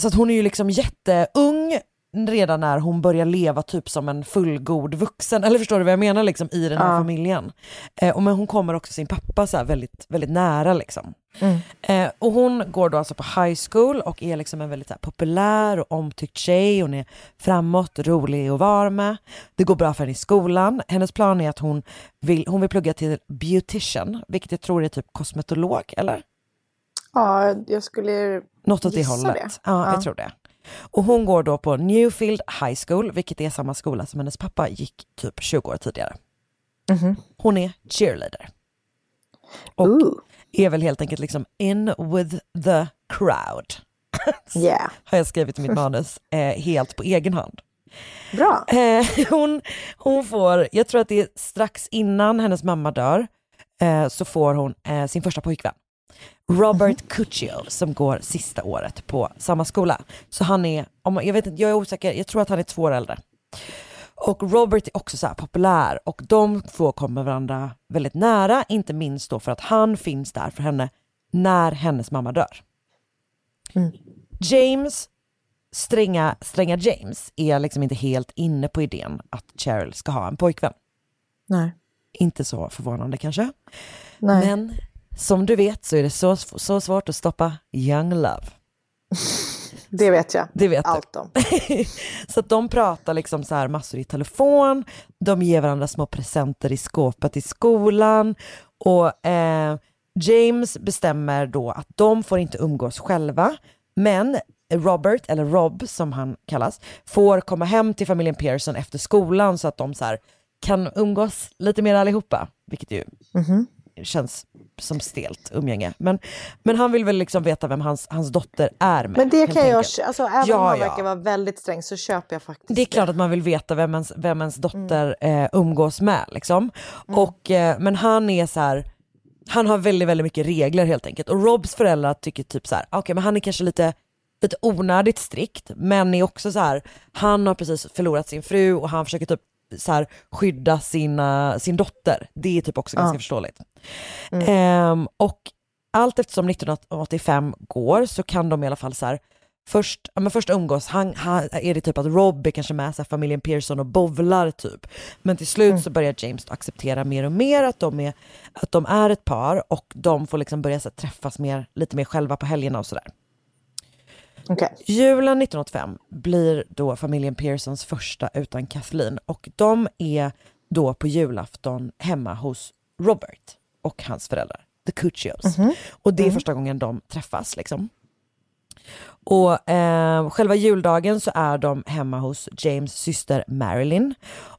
[SPEAKER 2] så att hon är ju liksom jätteung redan när hon börjar leva typ som en fullgod vuxen, eller förstår du vad jag menar liksom i den här
[SPEAKER 1] Ja.
[SPEAKER 2] familjen. Eh, och men hon kommer också sin pappa så här väldigt, väldigt nära liksom.
[SPEAKER 1] Mm.
[SPEAKER 2] Eh, och hon går då alltså på high school och är liksom en väldigt här, populär och omtyckt tjej. Hon är framåt, rolig och var med. Det går bra för henne i skolan. Hennes plan är att hon vill, hon vill plugga till beautician, vilket jag tror är typ kosmetolog, eller?
[SPEAKER 1] Ja, jag skulle
[SPEAKER 2] Något åt det hållet.
[SPEAKER 1] det.
[SPEAKER 2] Ja,
[SPEAKER 1] Ja.
[SPEAKER 2] jag tror det. Och hon går då på Newfield High School, vilket är samma skola som hennes pappa gick typ 20 år tidigare.
[SPEAKER 1] Mhm.
[SPEAKER 2] Hon är cheerleader. Och är väl helt enkelt liksom in with the crowd.
[SPEAKER 1] Yeah.
[SPEAKER 2] Har jag skrivit mitt manus, eh, helt på egen hand.
[SPEAKER 1] Bra.
[SPEAKER 2] Eh, hon, hon får, jag tror att det är strax innan hennes mamma dör, eh, så får hon eh, sin första pojkvän. Robert Cuccio som går sista året på samma skola. Så han är, om, jag, vet inte, jag är osäker, jag tror att han är två år äldre. Och Robert är också så här populär och de två kommer varandra väldigt nära, inte minst då för att han finns där för henne när hennes mamma dör. James, stränga, stränga James, är liksom inte helt inne på idén att Cheryl ska ha en pojkvän.
[SPEAKER 1] Nej.
[SPEAKER 2] Inte så förvånande kanske.
[SPEAKER 1] Nej.
[SPEAKER 2] Men som du vet så är det så, så svårt att stoppa young love.
[SPEAKER 1] Det vet jag.
[SPEAKER 2] Det vet
[SPEAKER 1] Allt om.
[SPEAKER 2] så de pratar liksom så här massor i telefon, de ger varandra små presenter i skåpet i skolan och eh, James bestämmer då att de får inte umgås själva, men Robert, eller Rob som han kallas, får komma hem till familjen Pearson efter skolan så att de så här kan umgås lite mer allihopa, vilket ju
[SPEAKER 1] Mhm.
[SPEAKER 2] Känns som stelt umgänge. Men, men han vill väl liksom veta vem hans, hans dotter är med.
[SPEAKER 1] Men det kan jag,
[SPEAKER 2] enkelt.
[SPEAKER 1] alltså även
[SPEAKER 2] Ja,
[SPEAKER 1] om man
[SPEAKER 2] ja.
[SPEAKER 1] verkar vara väldigt sträng så köper jag faktiskt
[SPEAKER 2] Det är klart att man vill veta vem ens, vem ens dotter eh, umgås med. Liksom. Och, eh, men han är så här, han har väldigt, väldigt mycket regler helt enkelt. Och Robs föräldrar tycker typ så här, okej men han är kanske lite, lite onödigt strikt, men är också så här, han har precis förlorat sin fru och han försöker typ så här, skydda sina, sin dotter. Det är typ också ganska
[SPEAKER 1] Ja.
[SPEAKER 2] förståeligt.
[SPEAKER 1] Mm.
[SPEAKER 2] Ehm, och allt eftersom 1985 går så kan de i alla fall så här, först, men först umgås, han, han, är det typ att Rob är kanske med här, familjen Pearson och bovlar typ. Men till slut så börjar James acceptera mer och mer att de är, att de är ett par och de får liksom börja här, träffas mer, lite mer själva på helgerna och sådär.
[SPEAKER 1] Okej.
[SPEAKER 2] Julen 1985 blir då familjen Pearsons första utan Kathleen och de är då på julafton hemma hos Robert och hans föräldrar, the Cuccios.
[SPEAKER 1] Mhm.
[SPEAKER 2] Och det är
[SPEAKER 1] Mhm.
[SPEAKER 2] första gången de träffas liksom. Och eh, själva juldagen så är de hemma hos James syster Marilyn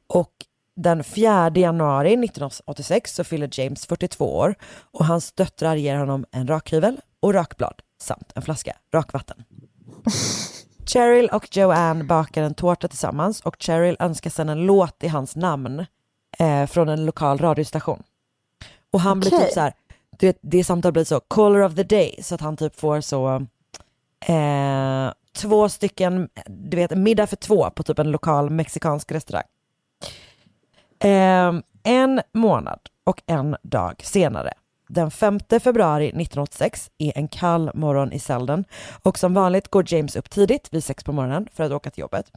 [SPEAKER 2] och den 4 januari 1986 så fyller James 42 år och hans döttrar ger honom en rakhyvel och rakblad samt en flaska rakvatten. Cheryl och Joanne bakar en tårta tillsammans och Cheryl önskar sedan en låt i hans namn eh, från en lokal radiostation. Och han blir
[SPEAKER 1] Okej.
[SPEAKER 2] typ så här, du vet, det samtalet blir så, caller of the day, så att han typ får så eh, två stycken, du vet, middag för två på typ en lokal mexikansk restaurang. Eh, en månad och en dag senare, den 5 februari 1986, är en kall morgon i Selden och som vanligt går James upp tidigt vid sex på morgonen för att åka till jobbet.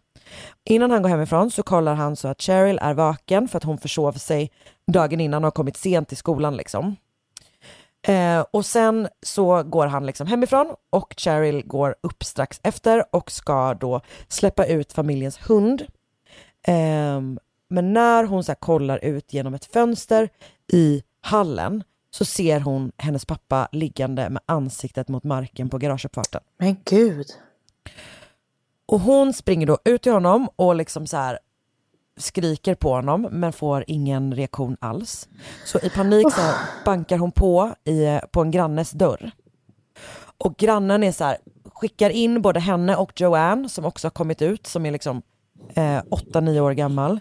[SPEAKER 2] Innan han går hemifrån så kollar han så att Cheryl är vaken för att hon försov sig dagen innan och har kommit sent till skolan liksom. Eh, och sen så går han liksom hemifrån och Cheryl går upp strax efter och ska då släppa ut familjens hund. Eh, men när hon så här kollar ut genom ett fönster i hallen så ser hon hennes pappa liggande med ansiktet mot marken på garageuppfarten.
[SPEAKER 1] Men gud.
[SPEAKER 2] Och hon springer då ut till honom och liksom så här skriker på honom men får ingen reaktion alls. Så i panik så bankar hon på i, på en grannes dörr. Och grannen är så här, skickar in både henne och Joanne som också har kommit ut som är liksom eh, 8-9 år gammal.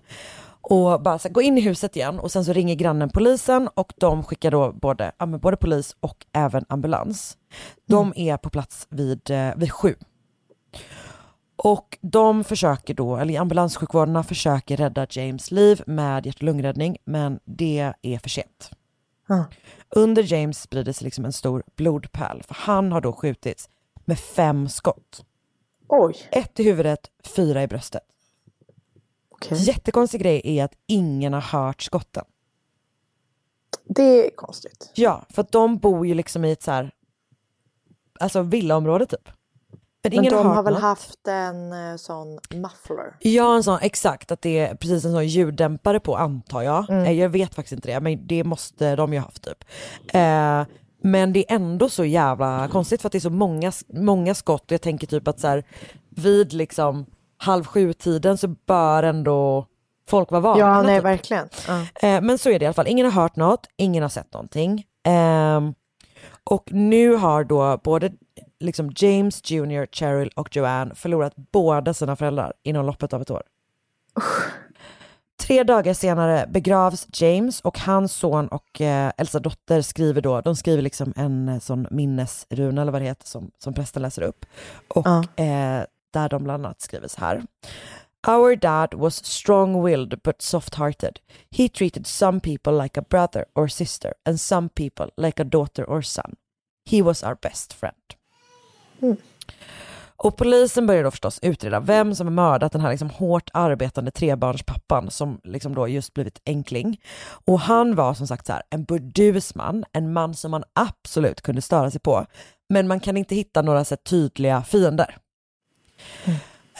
[SPEAKER 2] Och bara så här, gå in i huset igen och sen så ringer grannen polisen och de skickar då både, ja, både polis och även ambulans. De är på plats vid, eh, vid sju. Och de försöker då, eller ambulanssjukvårdarna försöker rädda James liv med hjärt och lungräddning, men det är för sent.
[SPEAKER 1] Ja.
[SPEAKER 2] Under James sprider sig liksom en stor blodpärl, för han har då skjutits med fem skott.
[SPEAKER 1] Oj.
[SPEAKER 2] Ett i huvudet, fyra i bröstet.
[SPEAKER 1] Okej.
[SPEAKER 2] Jättekonstig grej är att ingen har hört skotten.
[SPEAKER 1] Det är konstigt.
[SPEAKER 2] Ja, för att de bor ju liksom i ett så här, alltså villaområde typ. Men
[SPEAKER 1] Men de
[SPEAKER 2] har
[SPEAKER 1] har väl
[SPEAKER 2] något.
[SPEAKER 1] haft en eh, sån muffler?
[SPEAKER 2] Ja, en sån, exakt, att det är precis en sån ljuddämpare på antar jag.
[SPEAKER 1] Mm.
[SPEAKER 2] Jag vet faktiskt inte det, men det måste de ju ha haft typ. Eh, men det är ändå så jävla konstigt för att det är så många, många skott och jag tänker typ att så här, vid liksom halv sju-tiden så bör ändå folk vara vakna.
[SPEAKER 1] Ja, nej
[SPEAKER 2] typ.
[SPEAKER 1] verkligen. Ja.
[SPEAKER 2] Eh, men så är det i alla fall. Ingen har hört något, ingen har sett någonting. Ehm, och nu har då både liksom James Jr, Cheryl och Joanne förlorat båda sina föräldrar inom loppet av ett år. Tre dagar senare begravs James och hans son och eh, Elsa dotter skriver då, de skriver liksom en eh, sån minnesruna eller vad det heter som, som prästen läser upp. Och eh, där de bland annat skriver så här. Our dad was strong-willed but soft-hearted. He treated some people like a brother or sister and some people like a daughter or son. He was our best friend. Och polisen började då förstås utreda vem som mördat den här liksom hårt arbetande trebarnspappan som liksom då just blivit enkling. Och han var som sagt så här, en burdus man, en man som man absolut kunde störa sig på. Men man kan inte hitta några så tydliga fiender.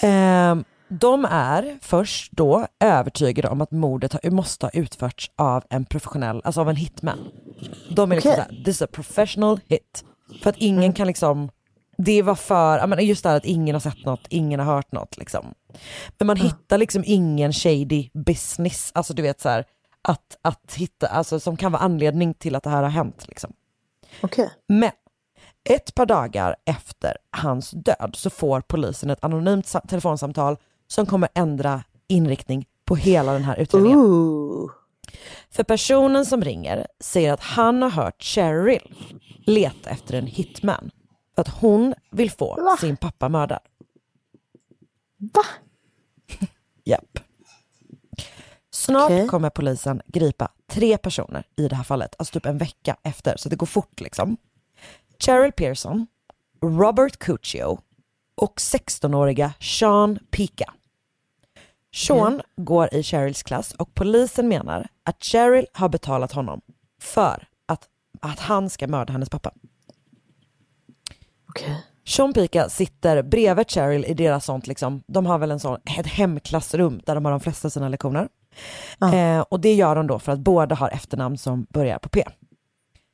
[SPEAKER 2] Ehm, de är först då övertygade om att mordet har, måste ha utförts av en professionell, alltså av en hitman. De är liksom
[SPEAKER 1] Okej.
[SPEAKER 2] såhär, this is a professional hit. För att ingen kan liksom, det var för, ja, men just det här att ingen har sett något, ingen har hört något liksom. Men man hittar liksom ingen shady business, alltså du vet så här, att, att hitta, alltså som kan vara anledning till att det här har hänt liksom.
[SPEAKER 1] Okej.
[SPEAKER 2] Men ett par dagar efter hans död så får polisen ett anonymt sa- telefonsamtal som kommer ändra inriktning på hela den här utredningen.
[SPEAKER 1] Ooh.
[SPEAKER 2] För personen som ringer säger att han har hört Cheryl leta efter en hitman för att hon vill få sin pappa mördad.
[SPEAKER 1] Va?
[SPEAKER 2] Japp. Snart
[SPEAKER 1] Okej.
[SPEAKER 2] kommer polisen gripa tre personer i det här fallet, alltså typ en vecka efter, så det går fort liksom. Cheryl Pearson, Robert Cuccio och 16-åriga Sean Pika. Sean går i Cheryls klass och polisen menar att Cheryl har betalat honom för att, att han ska mörda hennes pappa.
[SPEAKER 1] Okej.
[SPEAKER 2] Sean Pika sitter bredvid Cheryl i deras sånt, liksom, de har väl en sån, ett hemklassrum där de har de flesta sina lektioner. Eh, och det gör de då för att båda har efternamn som börjar på P.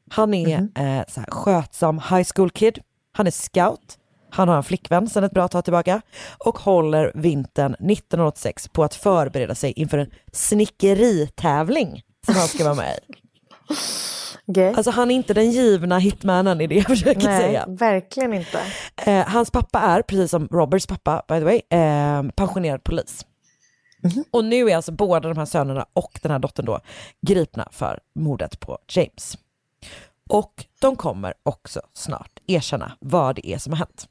[SPEAKER 2] Han är eh, så här, skötsam high school kid, han är scout, han har en flickvän sedan ett bra tag tillbaka och håller vintern 1986 på att förbereda sig inför en snickeritävling som han ska vara med i.
[SPEAKER 1] Okej.
[SPEAKER 2] Alltså han är inte den givna hitmannen i det jag försöker
[SPEAKER 1] Nej,
[SPEAKER 2] säga.
[SPEAKER 1] verkligen inte.
[SPEAKER 2] Eh, hans pappa är, precis som Roberts pappa by the way, eh, pensionerad polis. Och nu är alltså båda de här sönerna och den här dottern då gripna för mordet på James. Och de kommer också snart erkänna vad det är som har hänt.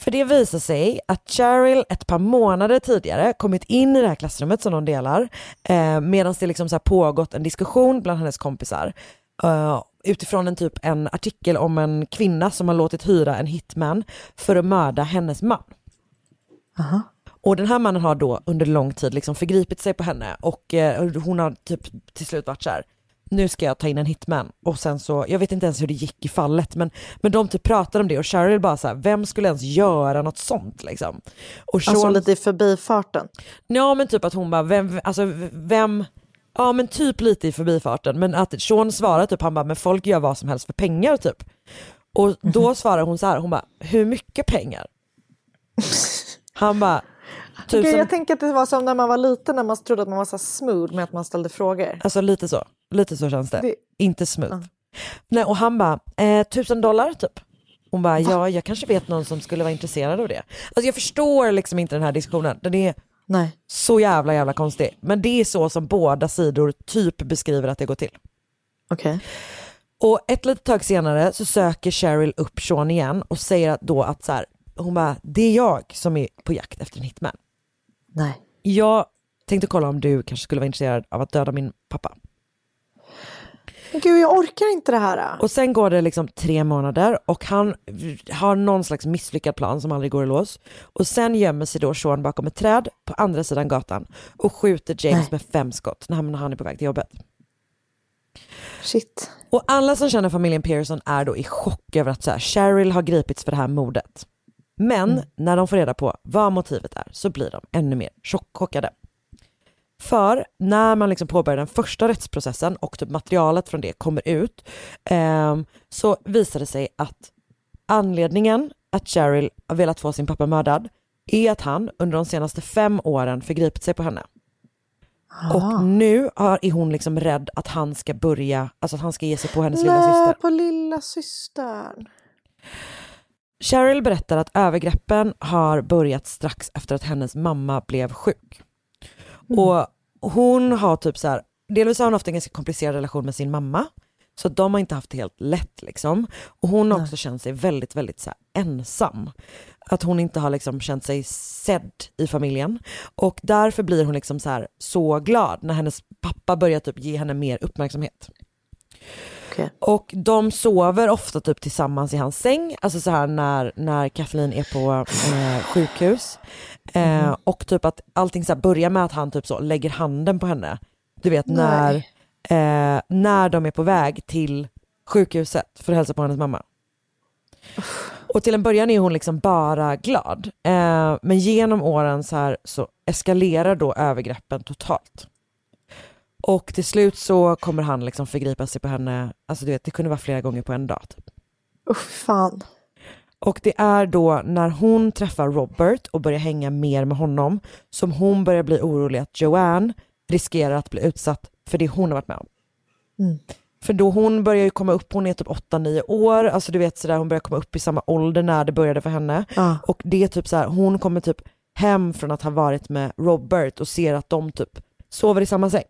[SPEAKER 2] För det visar sig att Cheryl ett par månader tidigare kommit in i det här klassrummet som de delar eh, medan det liksom så pågått en diskussion bland hennes kompisar eh, utifrån en typ en artikel om en kvinna som har låtit hyra en hitman för att mörda hennes man. Och den här mannen har då under lång tid liksom förgripit sig på henne och eh, hon har typ till slut varit så här. Nu ska jag ta in en hitman och sen så, jag vet inte ens hur det gick i fallet men, men de typ pratade om det och Cheryl bara så här, vem skulle ens göra något sånt liksom? Och
[SPEAKER 1] Alltså
[SPEAKER 2] Sean-
[SPEAKER 1] lite i förbifarten.
[SPEAKER 2] Ja men typ att hon bara, vem, alltså vem, Ja men typ lite i förbifarten men att Sean svarar typ han bara men folk gör vad som helst för pengar typ. Och då svarar hon så här, hon bara hur mycket pengar? Han bara
[SPEAKER 1] Gud,
[SPEAKER 2] tusen,
[SPEAKER 1] jag tänker att det var som när man var liten när man trodde att man var så smooth med att man ställde frågor.
[SPEAKER 2] alltså lite så, lite så känns det.
[SPEAKER 1] Det-
[SPEAKER 2] Inte smooth. Nej, och han bara eh, tusen dollar typ. Hon bara ja jag kanske vet någon som skulle vara intresserad av det. Alltså jag förstår liksom inte den här diskussionen. Den är
[SPEAKER 1] Nej.
[SPEAKER 2] så jävla jävla konstig. Men det är så som båda sidor typ beskriver att det går till.
[SPEAKER 1] Okej.
[SPEAKER 2] Och ett litet tag senare så söker Cheryl upp Sean igen och säger att då att så här, hon bara, det är jag som är på jakt efter en hitman.
[SPEAKER 1] Nej.
[SPEAKER 2] Jag tänkte kolla om du kanske skulle vara intresserad av att döda min pappa.
[SPEAKER 1] Men gud, jag orkar inte det här.
[SPEAKER 2] Och sen går det liksom tre månader och han har någon slags misslyckad plan som aldrig går i lås. Och sen gömmer sig då Sean bakom ett träd på andra sidan gatan och skjuter James med fem skott när han- när han är på väg till jobbet.
[SPEAKER 1] Shit.
[SPEAKER 2] Och alla som känner familjen Pearson är då i chock över att så här, Cheryl har gripits för det här mordet. Men när de får reda på vad motivet är så blir de ännu mer chock- chockade. För när man liksom påbörjar den första rättsprocessen och typ materialet från det kommer ut ehm, så visar det sig att anledningen att Cheryl har velat få sin pappa mördad är att han under de senaste fem åren förgripit sig på henne. Och nu är hon liksom rädd att han ska börja, alltså att han ska ge sig på hennes lilla syster.
[SPEAKER 1] Nej, på lilla systern.
[SPEAKER 2] Cheryl berättar att övergreppen har börjat strax efter att hennes mamma blev sjuk. Och hon har typ så här, delvis har hon haft en ganska komplicerad relation med sin mamma. Så de har inte haft det helt lätt liksom. Och hon har också känt sig väldigt, väldigt så ensam. Att hon inte har liksom känt sig sedd i familjen. Och därför blir hon liksom så, här, så glad när hennes pappa börjar typ ge henne mer uppmärksamhet. Och de sover ofta typ tillsammans i hans säng, alltså så här när, när Kathleen är på eh, sjukhus. Eh, Och typ att allting så börjar med att han typ så lägger handen på henne. Du vet när, eh, när de är på väg till sjukhuset för att hälsa på hennes mamma. Och till en början är hon liksom bara glad. Eh, men genom åren så här så eskalerar då övergreppen totalt. Och till slut så kommer han liksom förgripa sig på henne, alltså du vet det kunde vara flera gånger på en dag. Typ.
[SPEAKER 1] Usch, fan.
[SPEAKER 2] Och det är då när hon träffar Robert och börjar hänga mer med honom som hon börjar bli orolig att Joanne riskerar att bli utsatt för det hon har varit med om.
[SPEAKER 1] Mm.
[SPEAKER 2] För då hon börjar ju komma upp, hon är typ 8-9 år, alltså du vet sådär hon börjar komma upp i samma ålder när det började för henne.
[SPEAKER 1] Ja.
[SPEAKER 2] Och det är typ så här, hon kommer typ hem från att ha varit med Robert och ser att de typ sover i samma säng.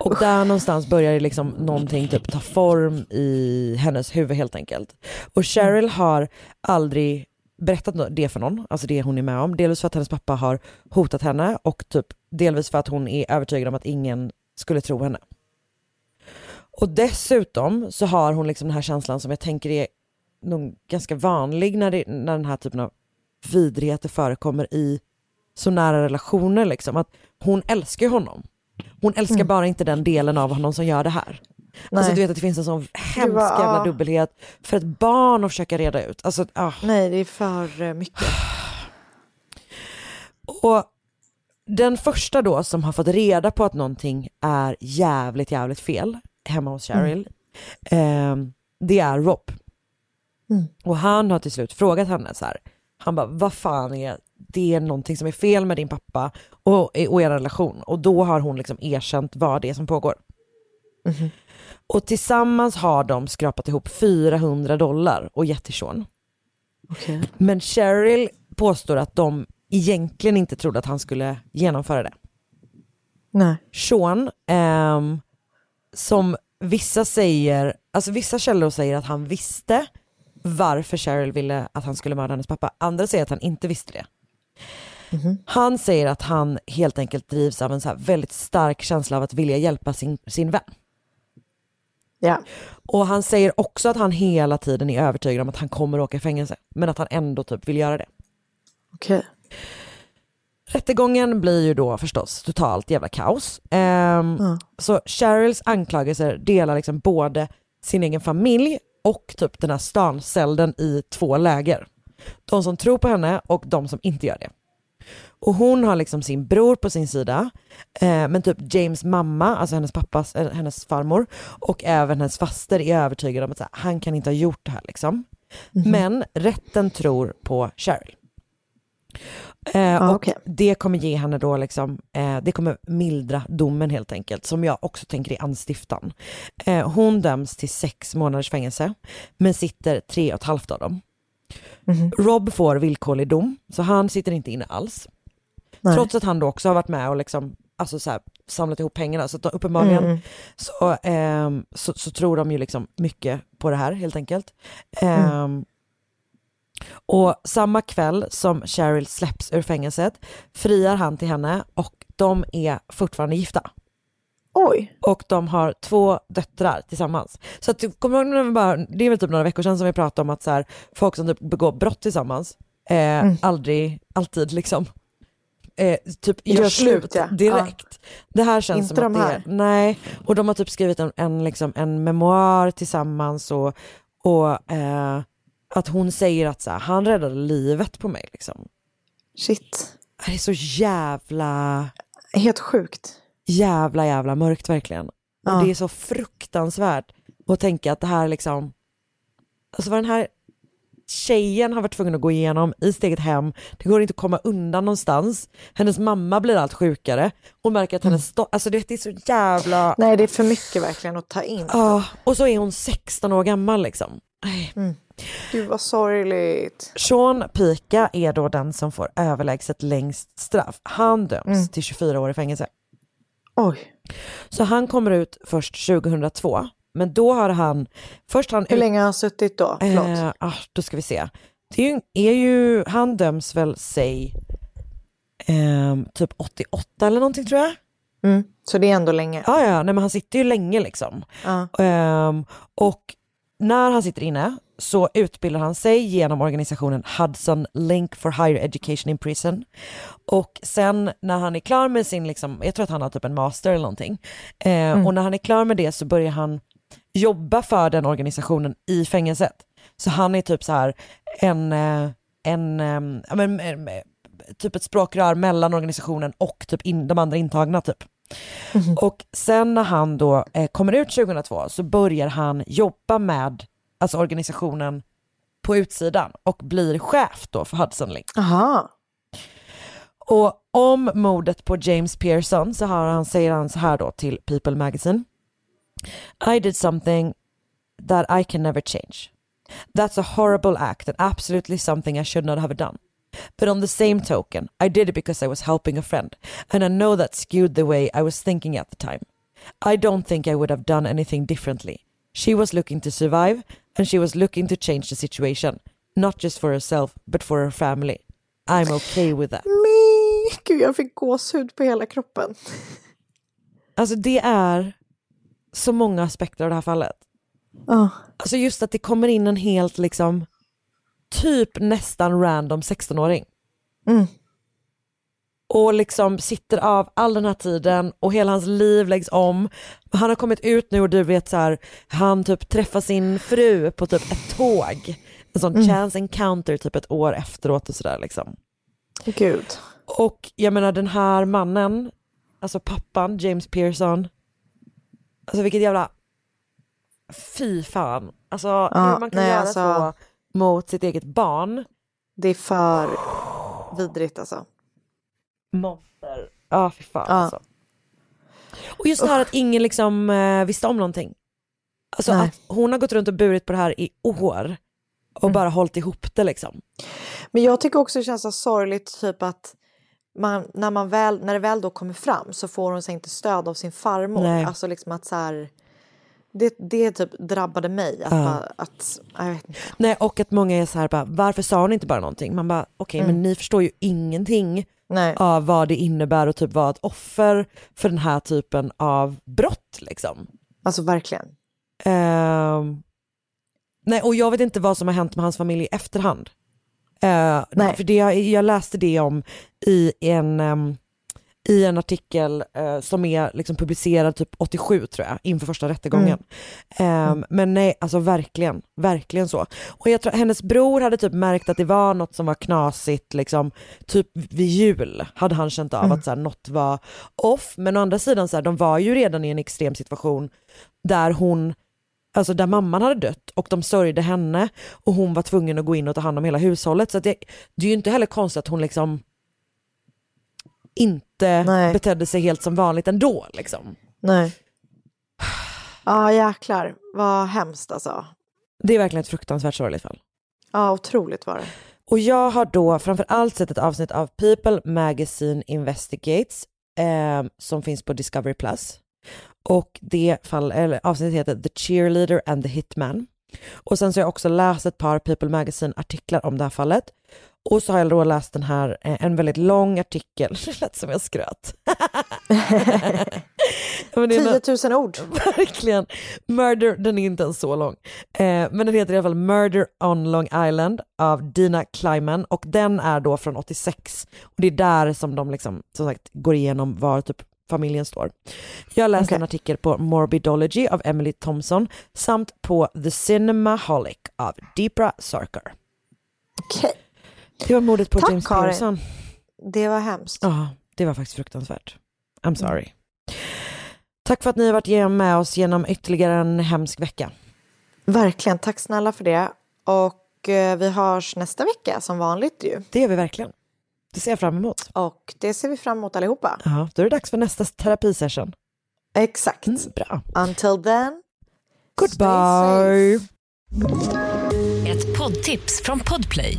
[SPEAKER 2] Och där någonstans börjar det liksom någonting typ ta form i hennes huvud helt enkelt. Och Cheryl har aldrig berättat det för någon, alltså det hon är med om. Delvis för att hennes pappa har hotat henne och typ delvis för att hon är övertygad om att ingen skulle tro henne. Och dessutom så har hon liksom den här känslan som jag tänker är nog ganska vanlig när, det, när den här typen av vidrigheter förekommer i så nära relationer. Liksom. Att hon älskar ju honom. Hon älskar
[SPEAKER 1] Mm.
[SPEAKER 2] bara inte den delen av honom som gör det här. Alltså
[SPEAKER 1] Nej.
[SPEAKER 2] du vet att det finns en sån hemsk
[SPEAKER 1] var-
[SPEAKER 2] jävla dubbelhet för ett barn att försöka reda ut. Alltså, ah.
[SPEAKER 1] Nej, det är för eh, mycket.
[SPEAKER 2] Och den första då som har fått reda på att någonting är jävligt, jävligt fel hemma hos Cheryl, eh, det är Rob.
[SPEAKER 1] Mm.
[SPEAKER 2] Och han har till slut frågat henne så här, han bara, vad fan är det är någonting som är fel med din pappa och, och er relation? Och då har hon liksom erkänt vad det är som pågår.
[SPEAKER 1] Mhm.
[SPEAKER 2] Och tillsammans har de skrapat ihop 400 dollar och gett till Sean.
[SPEAKER 1] Okej.
[SPEAKER 2] Men Cheryl påstår att de egentligen inte trodde att han skulle genomföra det.
[SPEAKER 1] Nej.
[SPEAKER 2] Sean, ehm, som vissa säger, alltså vissa källor säger att han visste varför Cheryl ville att han skulle mörda hennes pappa. Andra säger att han inte visste det. Han säger att han helt enkelt drivs av en så väldigt stark känsla av att vilja hjälpa sin, sin vän.
[SPEAKER 1] Ja.
[SPEAKER 2] Och han säger också att han hela tiden är övertygad om att han kommer åka i fängelse, men att han ändå typ vill göra det.
[SPEAKER 1] Okej.
[SPEAKER 2] Rättegången blir ju då förstås totalt jävla kaos. Ehm, Så Cheryls anklagelser delar liksom både sin egen familj och typ den här stancelden i två läger. De som tror på henne och de som inte gör det. Och hon har liksom sin bror på sin sida, eh, men typ James mamma, alltså hennes pappas, eh, hennes farmor och även hennes faster är övertygade om att här, han kan inte ha gjort det här liksom. Men rätten tror på Cheryl. Eh, och det kommer ge henne då liksom, eh, det kommer mildra domen helt enkelt, som jag också tänker är anstiftan. Eh, hon döms till sex månaders fängelse, men sitter tre och ett halvt av dem. Rob får villkorlig dom, så han sitter inte inne alls.
[SPEAKER 1] Nej.
[SPEAKER 2] Trots att han då också har varit med och liksom, alltså så här, samlat ihop pengarna. Så att uppenbarligen
[SPEAKER 1] Mm.
[SPEAKER 2] så, ehm, så, så tror de ju liksom mycket på det här helt enkelt. Ehm, och samma kväll som Cheryl släpps ur fängelset friar han till henne och de är fortfarande gifta.
[SPEAKER 1] Oj.
[SPEAKER 2] Och de har två döttrar tillsammans. Så att, du kommer ihåg när vi bara, det är väl typ några veckor sedan som vi pratade om att så här, folk som typ begår brott tillsammans, eh, aldrig, alltid liksom, eh, typ gör,
[SPEAKER 1] Gör
[SPEAKER 2] slut,
[SPEAKER 1] ja.
[SPEAKER 2] direkt. Det här känns
[SPEAKER 1] Inte
[SPEAKER 2] som
[SPEAKER 1] de
[SPEAKER 2] att
[SPEAKER 1] här.
[SPEAKER 2] det är, nej, och de har typ skrivit en, en, liksom, en memoar tillsammans och, och eh, att hon säger att så här, han räddade livet på mig liksom.
[SPEAKER 1] Shit.
[SPEAKER 2] Det är så jävla
[SPEAKER 1] Helt sjukt.
[SPEAKER 2] jävla jävla mörkt verkligen.
[SPEAKER 1] Ja.
[SPEAKER 2] Och det är så fruktansvärt att tänka att det här liksom, alltså vad den här tjejen har varit tvungen att gå igenom i sitt eget hem, det går inte att komma undan någonstans. Hennes mamma blir allt sjukare, hon märker att hennes alltså det, det är så jävla,
[SPEAKER 1] Nej, det är för mycket verkligen att ta in.
[SPEAKER 2] Ja, och så är hon 16 år gammal liksom.
[SPEAKER 1] Gud vad sorgligt.
[SPEAKER 2] Sean Pika är då den som får överlägset längst straff. Han döms
[SPEAKER 1] Mm.
[SPEAKER 2] till 24 år i fängelse.
[SPEAKER 1] Oj.
[SPEAKER 2] Så han kommer ut först 2002. Men då har han, först han
[SPEAKER 1] Hur
[SPEAKER 2] ut-
[SPEAKER 1] länge har han suttit då? Förlåt.
[SPEAKER 2] Eh, ah, då ska vi se. Det är ju, är ju han döms väl, säg, ehm, typ 88 eller någonting tror jag.
[SPEAKER 1] Mm. Så det är ändå länge.
[SPEAKER 2] Ja, ja, nej men han sitter ju länge liksom.
[SPEAKER 1] Ja.
[SPEAKER 2] Ehm, och när han sitter inne så utbildar han sig genom organisationen Hudson Link for Higher Education in Prison. Och sen när han är klar med sin, liksom, jag tror att han har typ en master eller någonting. Eh, Och när han är klar med det så börjar han jobba för den organisationen i fängelset. Så han är typ så här en, eh, en eh, ja, men, eh, typ ett språkrör mellan organisationen och typ in, de andra intagna typ. Och sen när han då eh, kommer ut 2002 så börjar han jobba med alltså organisationen på utsidan och blir chef då för Hudson Link.
[SPEAKER 1] Aha.
[SPEAKER 2] Och om mordet på James Pearson så har han, säger han så här då till People Magazine. I did something that I can never change. That's a horrible act and absolutely something I should not have done. But on the same token, I did it because I was helping a friend, and I know that skewed the way I was thinking at the time. I don't think I would have done anything differently. She was looking to survive, and she was looking to change the situation, not just for herself, but for her family. I'm okay with that.
[SPEAKER 1] Me. Gud, jag fick gåshud på hela kroppen.
[SPEAKER 2] Alltså det är så många aspekter av det här fallet.
[SPEAKER 1] Ja.
[SPEAKER 2] Alltså just att det kommer in en helt liksom typ nästan random 16-åring.
[SPEAKER 1] Mm.
[SPEAKER 2] Och liksom sitter av all den här tiden och hela hans liv läggs om. Han har kommit ut nu och du vet så här, han typ träffar sin fru på typ ett tåg. En sån
[SPEAKER 1] Mm.
[SPEAKER 2] chance encounter typ ett år efteråt och sådär liksom.
[SPEAKER 1] Gud.
[SPEAKER 2] Och jag menar den här mannen, alltså pappan James Pearson, alltså vilket jävla, fy fan. Alltså hur man kan
[SPEAKER 1] nej,
[SPEAKER 2] göra
[SPEAKER 1] alltså-
[SPEAKER 2] så mot sitt eget barn.
[SPEAKER 1] Det är för vidrigt alltså.
[SPEAKER 2] Monster. Ja fy fan
[SPEAKER 1] Ja.
[SPEAKER 2] alltså. Och just det här att ingen liksom eh, visste om någonting. Alltså
[SPEAKER 1] Nej.
[SPEAKER 2] att hon har gått runt och burit på det här i år och
[SPEAKER 1] Mm.
[SPEAKER 2] bara hållit ihop det liksom.
[SPEAKER 1] Men jag tycker också det känns så sorgligt typ att man, när, man väl, när det väl då kommer fram så får hon sig inte stöd av sin farmor.
[SPEAKER 2] Nej.
[SPEAKER 1] Alltså liksom att så här, det, det typ drabbade mig. Att,
[SPEAKER 2] Ja.
[SPEAKER 1] bara, att jag vet inte.
[SPEAKER 2] Nej och att många är så här bara, varför sa hon inte bara någonting? Man bara, okej
[SPEAKER 1] Mm.
[SPEAKER 2] men ni förstår ju ingenting
[SPEAKER 1] Nej.
[SPEAKER 2] av vad det innebär och typ vara ett offer för den här typen av brott liksom.
[SPEAKER 1] Alltså verkligen.
[SPEAKER 2] Ehm, nej och jag vet inte vad som har hänt med hans familj i efterhand. Eh,
[SPEAKER 1] Nej.
[SPEAKER 2] För det, jag läste det om i en, ehm, i en artikel eh, som är liksom publicerad typ 87 tror jag, inför första rättegången. Ehm, men nej, alltså verkligen, verkligen så. Och jag tror hennes bror hade typ märkt att det var något som var knasigt, liksom, typ vid jul hade han känt av att så här, något var off, men å andra sidan så här, de var ju redan i en extrem situation där hon Alltså där mamman hade dött och de sörjde henne och hon var tvungen att gå in och ta hand om hela hushållet. Så det, det är ju inte heller konstigt att hon liksom inte
[SPEAKER 1] Nej.
[SPEAKER 2] betedde sig helt som vanligt ändå. Liksom.
[SPEAKER 1] Nej. Ja, jäklar. Vad hemskt alltså.
[SPEAKER 2] Det är verkligen ett fruktansvärt sorgligt fall.
[SPEAKER 1] Ja, otroligt var det.
[SPEAKER 2] Och jag har då framför allt sett ett avsnitt av People Magazine Investigates eh, som finns på Discovery Plus. Och det fall, eller, avsnittet heter The Cheerleader and the Hitman. Och sen så har jag också läst ett par People Magazine-artiklar om det här fallet. Och så har jag då läst den här, eh, en väldigt lång artikel, det lät som jag skröt. Men det är en-
[SPEAKER 1] 10 000 ord.
[SPEAKER 2] Verkligen. Murder, den är inte ens så lång. Eh, men den heter i alla fall Murder on Long Island av Dina Kleiman och den är då från 86. Och det är där som de liksom, som sagt, går igenom var typ familjen står. Jag läste
[SPEAKER 1] Okej.
[SPEAKER 2] en artikel på Morbidology av Emily Thompson samt på The Cinemaholic av Deepra Sarkar.
[SPEAKER 1] Okej.
[SPEAKER 2] Det var mordet på
[SPEAKER 1] Tack,
[SPEAKER 2] James
[SPEAKER 1] Karin.
[SPEAKER 2] Pearson.
[SPEAKER 1] Det var hemskt.
[SPEAKER 2] Ja, det var faktiskt fruktansvärt. I'm sorry. Tack för att ni har varit med oss genom ytterligare en hemsk vecka.
[SPEAKER 1] Verkligen, tack snälla för det. Och eh, vi hörs nästa vecka som vanligt ju.
[SPEAKER 2] Det gör vi verkligen. Det ser jag fram emot.
[SPEAKER 1] Och det ser vi fram emot allihopa.
[SPEAKER 2] Ja, då är det dags för nästa terapisession.
[SPEAKER 1] Exakt.
[SPEAKER 2] bra.
[SPEAKER 1] Until then.
[SPEAKER 2] Goodbye.
[SPEAKER 3] Ett poddtips från Podplay.